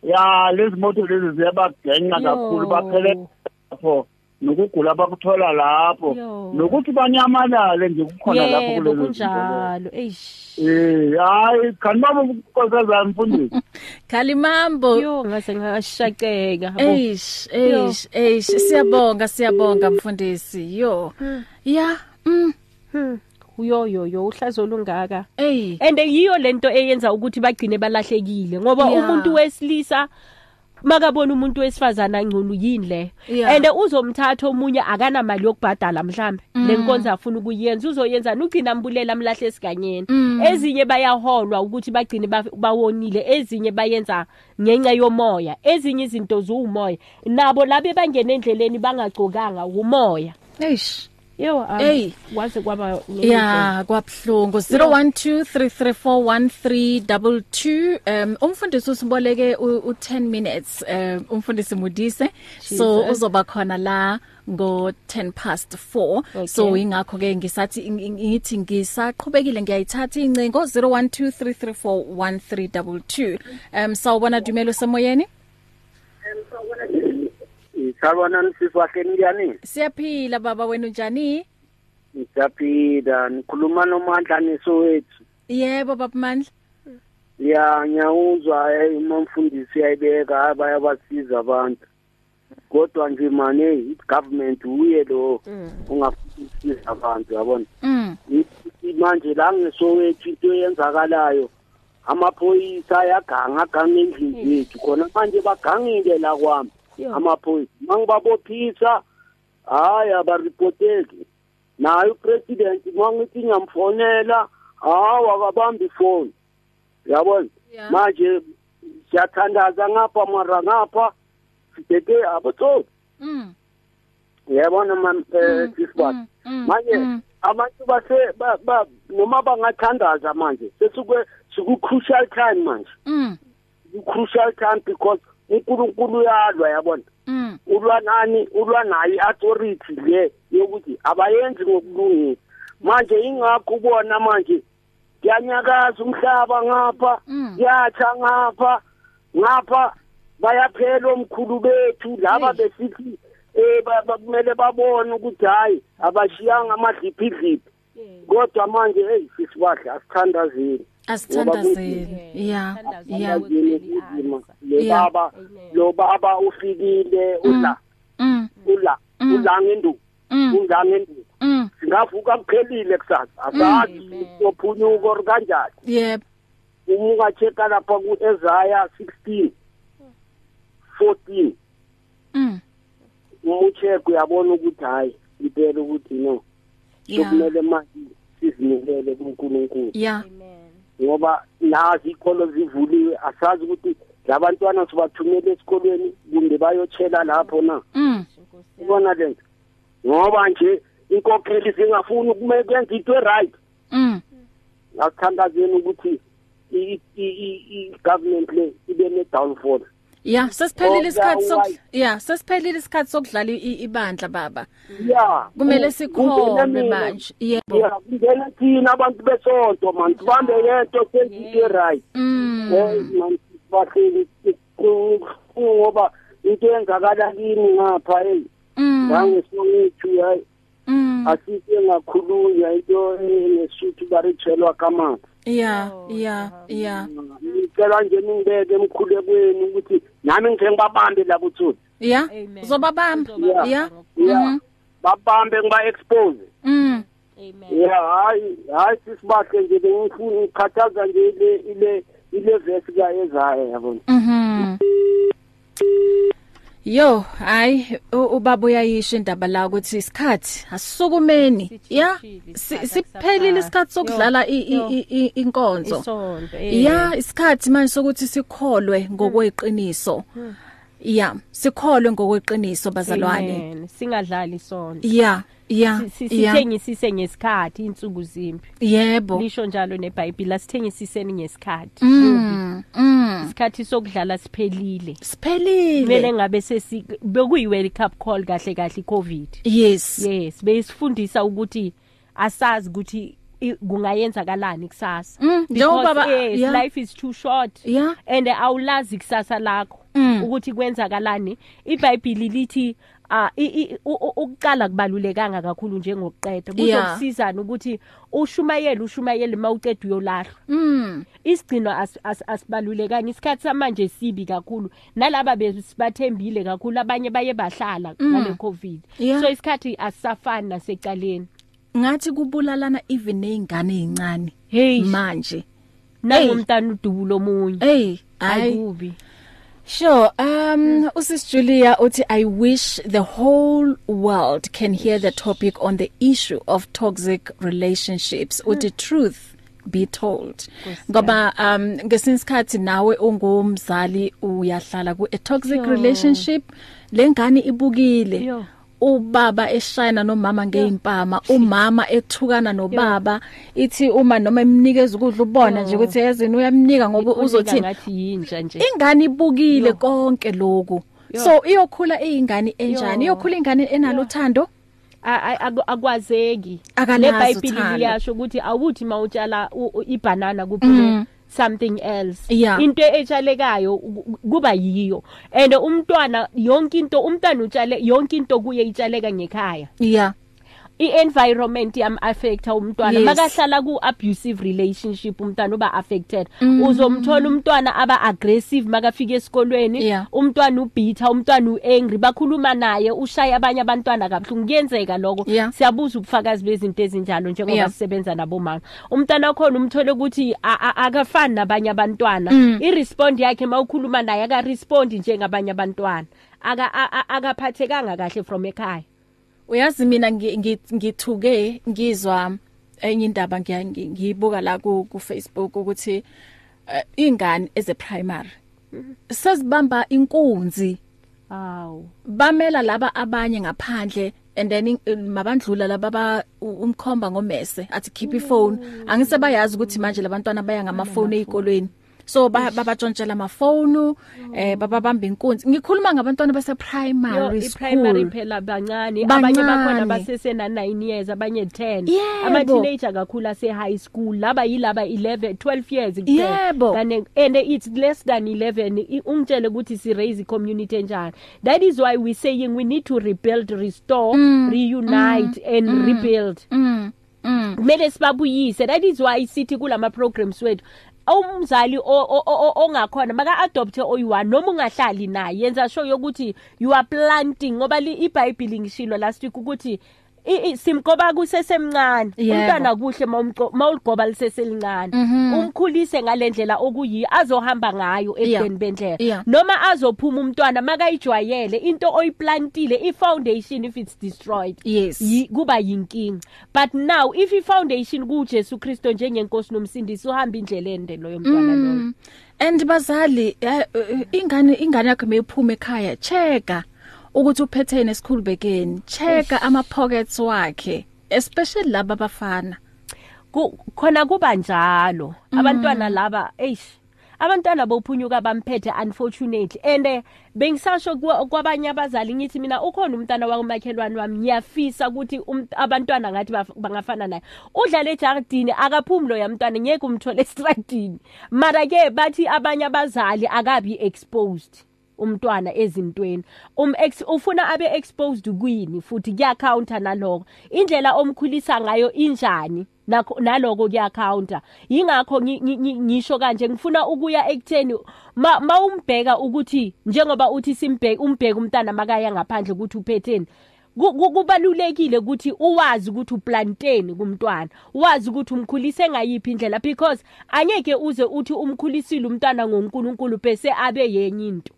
Speaker 7: ya lezi moto lezi ziyabagenqa kakhulu
Speaker 3: Yo.
Speaker 7: baphelela lapho nokugula abakuthola lapho. Nokuthi banyamalale nje kukhona lapho kulezi
Speaker 3: kunjalo. eish.
Speaker 7: Eh hayi kanibaba nkosazana mfundisi?
Speaker 2: Kali mambo.
Speaker 3: Yo ngase ngashaqeka.
Speaker 2: Eish, eish, eish. Siyabonga, siyabonga mfundisi. Yo. Yeah. Mm.
Speaker 3: yo yo yo uhlazo lungaka and yiyo lento eyenza ukuthi bagcine balahlekile ngoba
Speaker 2: Yeah.
Speaker 3: umuntu wesilisa makabona umuntu wesifazana ngcono yini le?
Speaker 2: Yeah.
Speaker 3: and uzomthatha omunye akana mali yokubhadala mhlambe. Lenkonzo afuna ukuyenza uzoyenza ugcina ambulela amlahle esiganyeni. Ezinye bayaholwa ukuthi bagcine ba- bawonile ezinye bayenza ngenxa yomoya ezinye izinto zuumoya nabo labe bangena endleleni bangagcokanga umoya.
Speaker 2: Eish.
Speaker 3: Yo um,
Speaker 2: Ey.
Speaker 3: waze kwaba
Speaker 2: Yeah, kwabhlungu. 0123341322 um umfundisi usiboleke u u- 10 minutes. Um umfundisi Mudise so
Speaker 3: Jesus.
Speaker 2: uzoba khona la ngo 10 past 4
Speaker 3: Okay.
Speaker 2: so ingakho ke ngisathi ng- ng- ngithi ngisaqhubekile ngiyayithatha incingo 0123341322 um sawubona dumelo semoyeni.
Speaker 8: Salwana nsisi wahle njani?
Speaker 2: siyaphila baba wena unjani
Speaker 8: Ngiyaphila nikhuluma nomandla nesowethu.
Speaker 2: yebo baba mandla
Speaker 8: Ya nyawuzwa eh umfundisi uyayibeka bayabasiza abantu. Kodwa nje manje i government uye lo ungafundisa abantu yabona.
Speaker 2: mm
Speaker 8: Ithi manje la ngesowethu into eyenzakalayo amaphoyisa ayaganga aganga endlini yethu khona manje bagangile la kwami
Speaker 3: Yo.
Speaker 8: Amaphoyisa mangibabophisa. Hayi abaripoteki. Naye upresident mangithi ngiyamfonela. Hawu akabambi ifoni yabona
Speaker 2: Yeah.
Speaker 8: manje siyathandaza ngapha mara ngapha. Sibheke abotsotsi
Speaker 2: mm.
Speaker 8: Yabona mam eh sisibati
Speaker 2: mm, mm,
Speaker 8: manje
Speaker 2: mm.
Speaker 8: abantu base ba- ba- noma bangathandaza manje sesuke siku-crucial time manje.
Speaker 2: Mm.
Speaker 8: Ku-crucial time because unkulunkulu uyalwa yabona?
Speaker 2: Mm.
Speaker 8: Ulwa nani? Ulwa nayo i-authority le yokuthi abayenzi ngokulungisa manje ingakho ubona manje kuyanyakaza umhlaba ngapha
Speaker 2: Mm.
Speaker 8: kuyatsha ngapha ngapha bayaphela omkhulu bethu. Laba besithi eh kumele babone ukuthi hayi abashiyanga amadliphidliphi. Kodwa manje hey sisibahle asithandazeni
Speaker 2: asithandazeli yeah. Yeah.
Speaker 8: le
Speaker 2: Yeah.
Speaker 8: baba lo baba ufikile ula
Speaker 2: mm.
Speaker 8: Ula
Speaker 2: Mm.
Speaker 8: ula
Speaker 2: mm.
Speaker 8: Ula ngenduku
Speaker 2: mm.
Speaker 8: Singavuka kuphelile kusasa. Asazi sophunyuka or kanjani
Speaker 2: yep.
Speaker 8: Uma ungacheka lapha ku-ezaya 16 14
Speaker 2: mm.
Speaker 8: Uma ucheka uyabona ukuthi hayi impela ukuthi no. Sokumele manje sizinikele kuNkulunkulu.
Speaker 2: Yeah.
Speaker 8: Ngoba nazi ikholo zivuliwe asazi ukuthi labantwana sibathumele esikolweni kumbe bayotshela lapho na.
Speaker 2: Mm.
Speaker 8: Ubona lento ngoba nje inkokheli singafuni ukwenza into right
Speaker 2: mm.
Speaker 8: Asithandazeni ukuthi i-government le ibe ne-downfall.
Speaker 2: Yeah sesiphelile
Speaker 8: Oh,
Speaker 2: isikhathi sok
Speaker 8: yeah,
Speaker 2: yeah sesiphelile isikhathi sokudlala ibandla baba.
Speaker 8: Ya.
Speaker 2: Kumele
Speaker 8: mina.
Speaker 2: manje. Yebo.
Speaker 8: Ya kungena thina abantu besonto man. Sibambe yento senze into right.
Speaker 2: Mm.
Speaker 8: Eh, man bahleli ngoba into eyenzakala kini ngapha hey.
Speaker 2: Mm.
Speaker 8: Ngangesongethu hayi
Speaker 2: mm.
Speaker 8: Asike ngakhulunywa into nesuthu baritshelwa kamanzi
Speaker 2: yeah yeah. yeah
Speaker 8: ngicela nje ningibeke emkhulekweni ukuthi nami ngithe ngibabambe labo tsotsi
Speaker 2: yeah
Speaker 3: Amen.
Speaker 2: uzobabamba
Speaker 8: Yeah.
Speaker 2: yeah
Speaker 8: ya?
Speaker 2: Mhm.
Speaker 8: babambe ngiba-expose.
Speaker 2: Mm.
Speaker 3: Amen.
Speaker 8: Ya hayi hayi sisibahle nje bengifuna ngikhathaza nje ile ile ile vesi kayezayo yabona
Speaker 2: Mhm. Yo, hayi ubaba uyayisho indaba la ukuthi isikhathi asisukumeni. Ya, si- siphelile isikhathi sokudlala inkonzo.
Speaker 3: eh.
Speaker 2: Ya, isikhathi manje sokuthi sikholwe ngokweqiniso. Ya, sikholwe ngokweqiniso bazalwane.
Speaker 3: Singadlali isonto
Speaker 2: Ya, ya.
Speaker 3: sithengisise ngesikhathi insuku zimpi
Speaker 2: Yebo.
Speaker 3: lisho njalo neBhayibheli asithengisiseni ngesikhathi
Speaker 2: Mm, mm.
Speaker 3: isikhathi sokudlala siphelile kumele
Speaker 2: Siphelile.
Speaker 3: ngabe sesi bekuyi World Cup call kahle kahle iCovid
Speaker 2: Yes.
Speaker 3: yes beyisifundisa ukuthi asazi ukuthi i- kungayenzakalani kusasa
Speaker 2: Mm, njengoba yeah.
Speaker 3: life is too short
Speaker 2: Yeah.
Speaker 3: and awulazi kusasa lakho ukuthi kwenzakalani iBhayibheli lithi ah i- i- u- u- ukuqala kubalulekanga kakhulu njengokuqeda.
Speaker 2: Yeah.
Speaker 3: kuzokusizana ukuthi ushumayele ushumayele mawuceda uyolahlwa.
Speaker 2: Mm.
Speaker 3: isigcino as- as- asibalulekanga. Isikhathi samanje sibi kakhulu. Nalaba besibathembile kakhulu abanye baye bahlala ngale covid.
Speaker 2: Yeah.
Speaker 3: so isikhathi asisafani nasecaleni.
Speaker 2: Ngathi kubulalana even nezingane ezincane.
Speaker 3: hey.
Speaker 2: manje.
Speaker 3: Nangomntana udubulo omunye
Speaker 2: hey hayi
Speaker 3: ayikubi
Speaker 2: sure um usis Julia uthi i wish the whole world can hear the topic on the issue of toxic relationships uthi truth be told ngoba um ngesinsikhathi nawe ungumzali uyahlala ku a toxic
Speaker 3: Yo.
Speaker 2: relationship lengane ibukile
Speaker 3: Yo.
Speaker 2: Ubaba eshayina nomama ngeimpama umama ethukana nobaba ithi uma noma emnikeza ukudla ubona nje ukuthi yazini uyamnika ngoba
Speaker 3: Unika
Speaker 2: uzothini
Speaker 3: ngathi yinja nje.
Speaker 2: ingane ibukile konke lokhu so iyokhula iyingane enjani?
Speaker 3: Yo.
Speaker 2: iyokhula ingane enalo uthando?
Speaker 3: A- a- aku- akwazeki.
Speaker 2: Akalazi
Speaker 3: nebhayibheli
Speaker 2: uthando.
Speaker 3: liyasho ukuthi awuthi mawutshala u- u- ibanana kuphile something else.
Speaker 2: Yeah.
Speaker 3: into etshalekayo ku- kuba yiyo. And umntwana yonke into umntwana utshale yonke into kuye itshaleka ngekhaya.
Speaker 2: Yeah.
Speaker 3: I-environment yam affecta umntwana
Speaker 2: Yes.
Speaker 3: makahlala ku-abusive relationship umntwana uba affected uzomthola umntwana aba aggressive makafika esikolweni
Speaker 2: Yeah.
Speaker 3: umntwana ubitha umntwana uangry bakhuluma naye ushaya abanye abantwana kabuhlungu kuyenzeka lokho
Speaker 2: Yeah.
Speaker 3: siyabuza ubufakazi bezinto ezinjalo njengoba
Speaker 2: Yeah.
Speaker 3: sisebenza nabomama umntwana wakhona umthole ukuthi a- a- akafani nabanye abantwana
Speaker 2: Mm.
Speaker 3: i-respond yakhe mawukhuluma naye akarespondi njengabanye abantwana Aka- a- a- akaphathekanga kahle from ekhaya
Speaker 2: uyazi mina ngi- ngi- ngithuke ngizwa enye indaba ngiya- ngi- ngiyibuka la ku ku Facebook ukuthi eh, ingane eze primary sezibamba inkunzi.
Speaker 3: Awu.
Speaker 2: Bamela laba abanye ngaphandle and then in- mabandlula laba ba u- umkhomba ngomese athi keep iphone angisebayazi ukuthi manje labantwana baya ngamafoni ezikolweni so ba- babatshontshela amafoni eh bababamba inkunzi. Ngikhuluma ngabantwana base
Speaker 3: Yo,
Speaker 2: primary
Speaker 3: i-primary
Speaker 2: school
Speaker 3: phela bancane.
Speaker 2: Bancane.
Speaker 3: abanye bakhona basesena 9 years abanye 10
Speaker 2: Yebo.
Speaker 3: ama teenager kakhulu ase high school laba yilaba 11 12 years kuphela.
Speaker 2: Yebo.
Speaker 3: Kane- and it's less than 11 I- ungitshele ukuthi si raise community enjani. That is why we saying we need to rebuild restore reunite and rebuild.
Speaker 2: Mm. Mm.
Speaker 3: Kumele sibabuyise. That is why sithi kulama programs wethu umzali ongakhona maka adopt oyi1 noma ungahlali naye. Yenza sure yokuthi you are planting ngoba li- iBhayibheli ngishilo last week ukuthi simgoba kusesemncane. Umntwana kuhle mawuligoba liseselincane. Umkhulise ngalendlela okuyi azohamba ngayo ebudeni bendlela. Noma azophuma umntwana makayijwayele into oyiplantile i-foundation if it's destroyed kuba yinkinga. But now if i-foundation kuJesu Kristo njengenkosi nomsindisi uhamba indlela ende loyo mntwana loyo.
Speaker 2: Mm. and bazali eh, eh, ingane ingane yakho meyiphuma ekhaya checka ukuthi uphethene esikhulubekeni checka ama pockets wakhe especially laba bafana
Speaker 3: khona kuba njalo. Abantwana laba eish abantwana bophunyuka bamphethe unfortunately. And eh, bengisasho kwa- kwabanye abazali ngithi mina ukhona umntana wakumakhelwane wami ngiyafisa ukuthi um- abantwana ngathi bangafana naye. Udlala ejardini akaphumi lo yamntwana ngeke umthole estradini. Mara ke bathi abanye abazali akabi exposed. Umntwana ezintweni. Um ex, ufuna abe exposed kwini futhi kuya counter naloko? Indlela omkhulisa ngayo injani nakho naloko kuya counter yingakho ngi- ngi- ngi- ngisho kanje ngifuna ukuya ekutheni ma mawumbheka ukuthi njengoba uthi simbheke umbheke umntana makaya ngaphandle ukuthi uphetheni Ku- ku- kubalulekile ukuthi uwazi ukuthi uplanteni kumntwana wazi ukuthi umkhulise ngayiphi indlela because angeke uze uthi umkhulisile umntwana ngoNkulunkulu bese abe yenye into.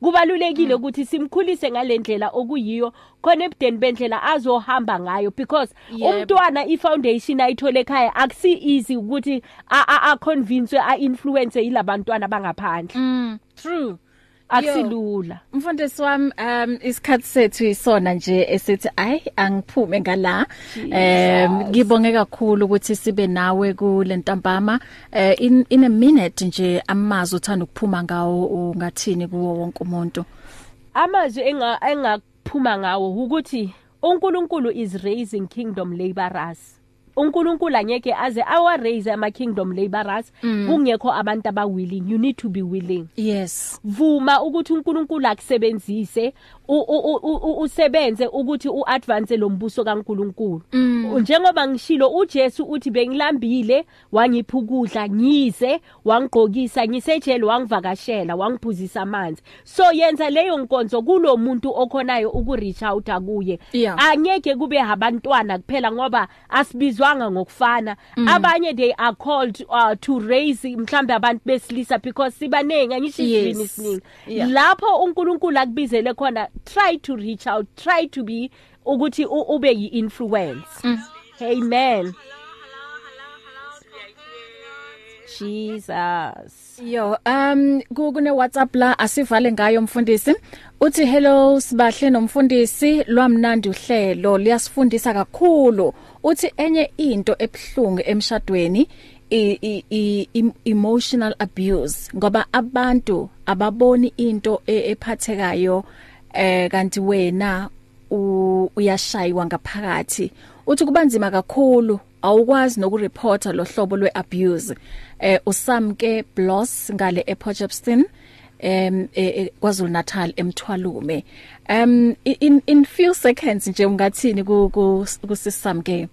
Speaker 3: Kubalulekile ukuthi simkhulise ngalendlela okuyiyo khona ebudeni bendlela azohamba ngayo because
Speaker 2: Yebo.
Speaker 3: umntwana ifoundation ayithole ekhaya akusi easy ukuthi a- a a convince a influence yilabantwana bangaphandle.
Speaker 2: Mm. True.
Speaker 3: Akusilula
Speaker 2: Mfundisi wami um isikhathi sethu isona nje esithi ay angiphume ngala. Um ngibonge kakhulu ukuthi sibe nawe kule ntambama. Eh, in in a minute nje amazi uthanda ukuphuma ngawo ungathini kuwo wonke umuntu.
Speaker 3: Amazwi enga engaphuma ngawo ukuthi uNkulunkulu is raising kingdom laborers. uNkulunkulu angeke aze awa raise ama kingdom laborers kungekho abantu aba willing you need to be willing.
Speaker 2: Yes.
Speaker 3: Vuma ukuthi uNkulunkulu akusebenzise usebenze ukuthi uadvance lombuso kaNkulunkulu. Njengoba ngishilo uJesu uthi bengilambile wangipha ukudla ngize wangigqokisa ngisejele wangivakashela wangiphuzisa amanzi. So yenza leyo nkonzo kulomuntu okhonayo ukureach out akuye angeke kube abantwana kuphela ngoba asibizwanga ngokufana. Abanye they are called uh, to raise mhlambe abantu besilisa because sibanengi angisho
Speaker 2: Yes.
Speaker 3: isivini isiningi
Speaker 2: Yeah.
Speaker 3: lapho uNkulunkulu akubizele khona try to reach out try to be ukuthi u- ube yi-influence. Amen. Jesus.
Speaker 2: Yo um ku- kune WhatsApp la asivale ngayo mfundisi. Uthi hello sibahle nomfundisi lwamnandi uhlelo liyasifundisa kakhulu. Uthi enye into ebhlungu emshadweni i, i, i, emotional abuse ngoba abantu ababoni into e- ephathekayo eh kanti wena uyashaywa ngaphakathi. Uthi kubanzima kakhulu awukwazi nokureporta lo hlobo lweabuse eh usamke Bloss ngale ePortchepston em eh, eh, KwaZulu Natal emthwalume um in in few seconds nje ungathini ku ku- kusisamke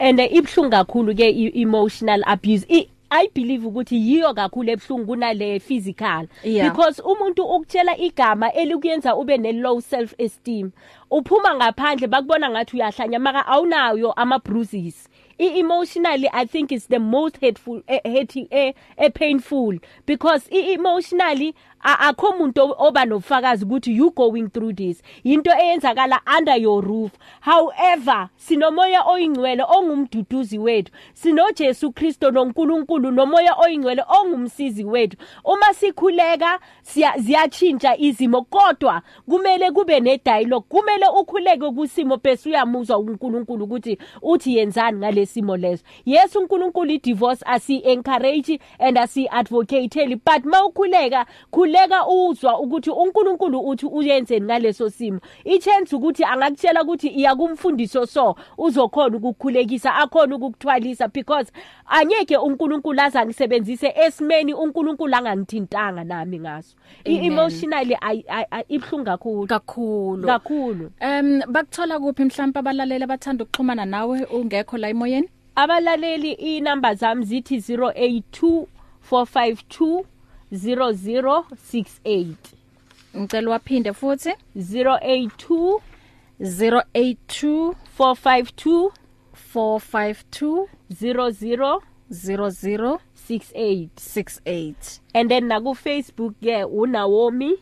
Speaker 3: and ibhlungu kakhulu ke emotional abuse. I, I believe ukuthi yiyo kakhulu ebhlungu kunale physical.
Speaker 2: Yeah.
Speaker 3: because umuntu ukutshela igama elikuyenza ube ne low self esteem uphuma ngaphandle bakubona ngathi uyahlanya maka awunayo ama bruises emotionally i think is the most hateful eh, hate eh, eh, painful. Because emotionally akho umuntu o- oba nobufakazi ukuthi you going through this. Into eyenzakala under your roof. However sinomoya oyingcwele ongumduduzi wethu. Sino Jesu Kristo noNkulunkulu nomoya oyingcwele ongumsizi wethu. Uma sikhuleka siya- ziyachinja izimo kodwa kumele kube ne dialogue kumele ukhuleke kusimo bese uyamuzwa uNkulunkulu ukuthi uthi yenzani ngalesimo leso. Yes uNkulunkulu i divorce asi encourage and asi advocate but mawukhuleka khuleka uzwa ukuthi uNkulunkulu uthi uyenzeni ngaleso simo. Ichance ukuthi angakutshela ukuthi iya kumfundiso so uzokhona ukukhulekisa akhona ukukuthwalisa because anyeke uNkulunkulu azangisebenzise esimeni uNkulunkulu angangithintanga nami ngaso.
Speaker 2: Amen.
Speaker 3: emotionally I- I- I- ibhlungu kakhulu.
Speaker 2: Kakhulu.
Speaker 3: Kakhulu.
Speaker 2: Um bakuthola kuphi mhlawumbe abalaleli abathanda ukuxhumana nawe? Ungekho la emoyeni?
Speaker 3: Abalaleli inamba zami zithi 082 452 0068
Speaker 2: ngicela waphinde futhi?
Speaker 3: 082
Speaker 2: 082
Speaker 3: 452
Speaker 2: 452
Speaker 3: 00
Speaker 2: 00
Speaker 3: 68
Speaker 2: 68
Speaker 3: and then naku Facebook ke uNaomi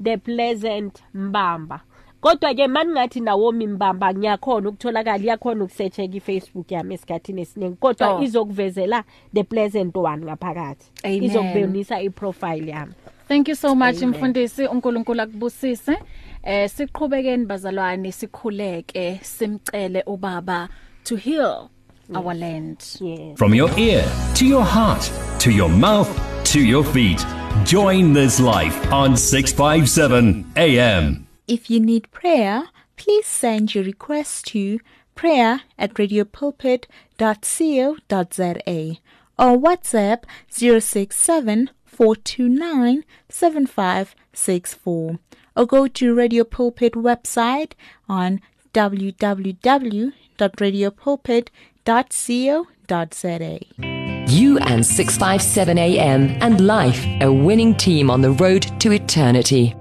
Speaker 3: the pleasant Mbamba. Kodwa ke maningathi Naomi Mbamba ngiyakhona ukutholakala iyakhona ukusearch ki Facebook yami esikhathini esiningi kodwa
Speaker 2: Oh.
Speaker 3: izokuvezela the pleasant one ngaphakathi
Speaker 2: Amen.
Speaker 3: izokubonisa iprofile yami
Speaker 2: Thank you so much
Speaker 3: Amen.
Speaker 2: mfundisi uNkulunkulu akubusise. Eh siqhubekeni bazalwane sikhuleke simcele ubaba to heal our land.
Speaker 3: yes
Speaker 1: From your ear to your heart to your mouth to your feet. Join this life on 657 AM.
Speaker 9: If you need prayer, please send your request to prayer at radiopulpit.co.za or WhatsApp 067 429 7564 or go to Radio Pulpit website on www.radiopulpit.co.za.
Speaker 4: You and 657 AM and life, a winning team on the road to eternity.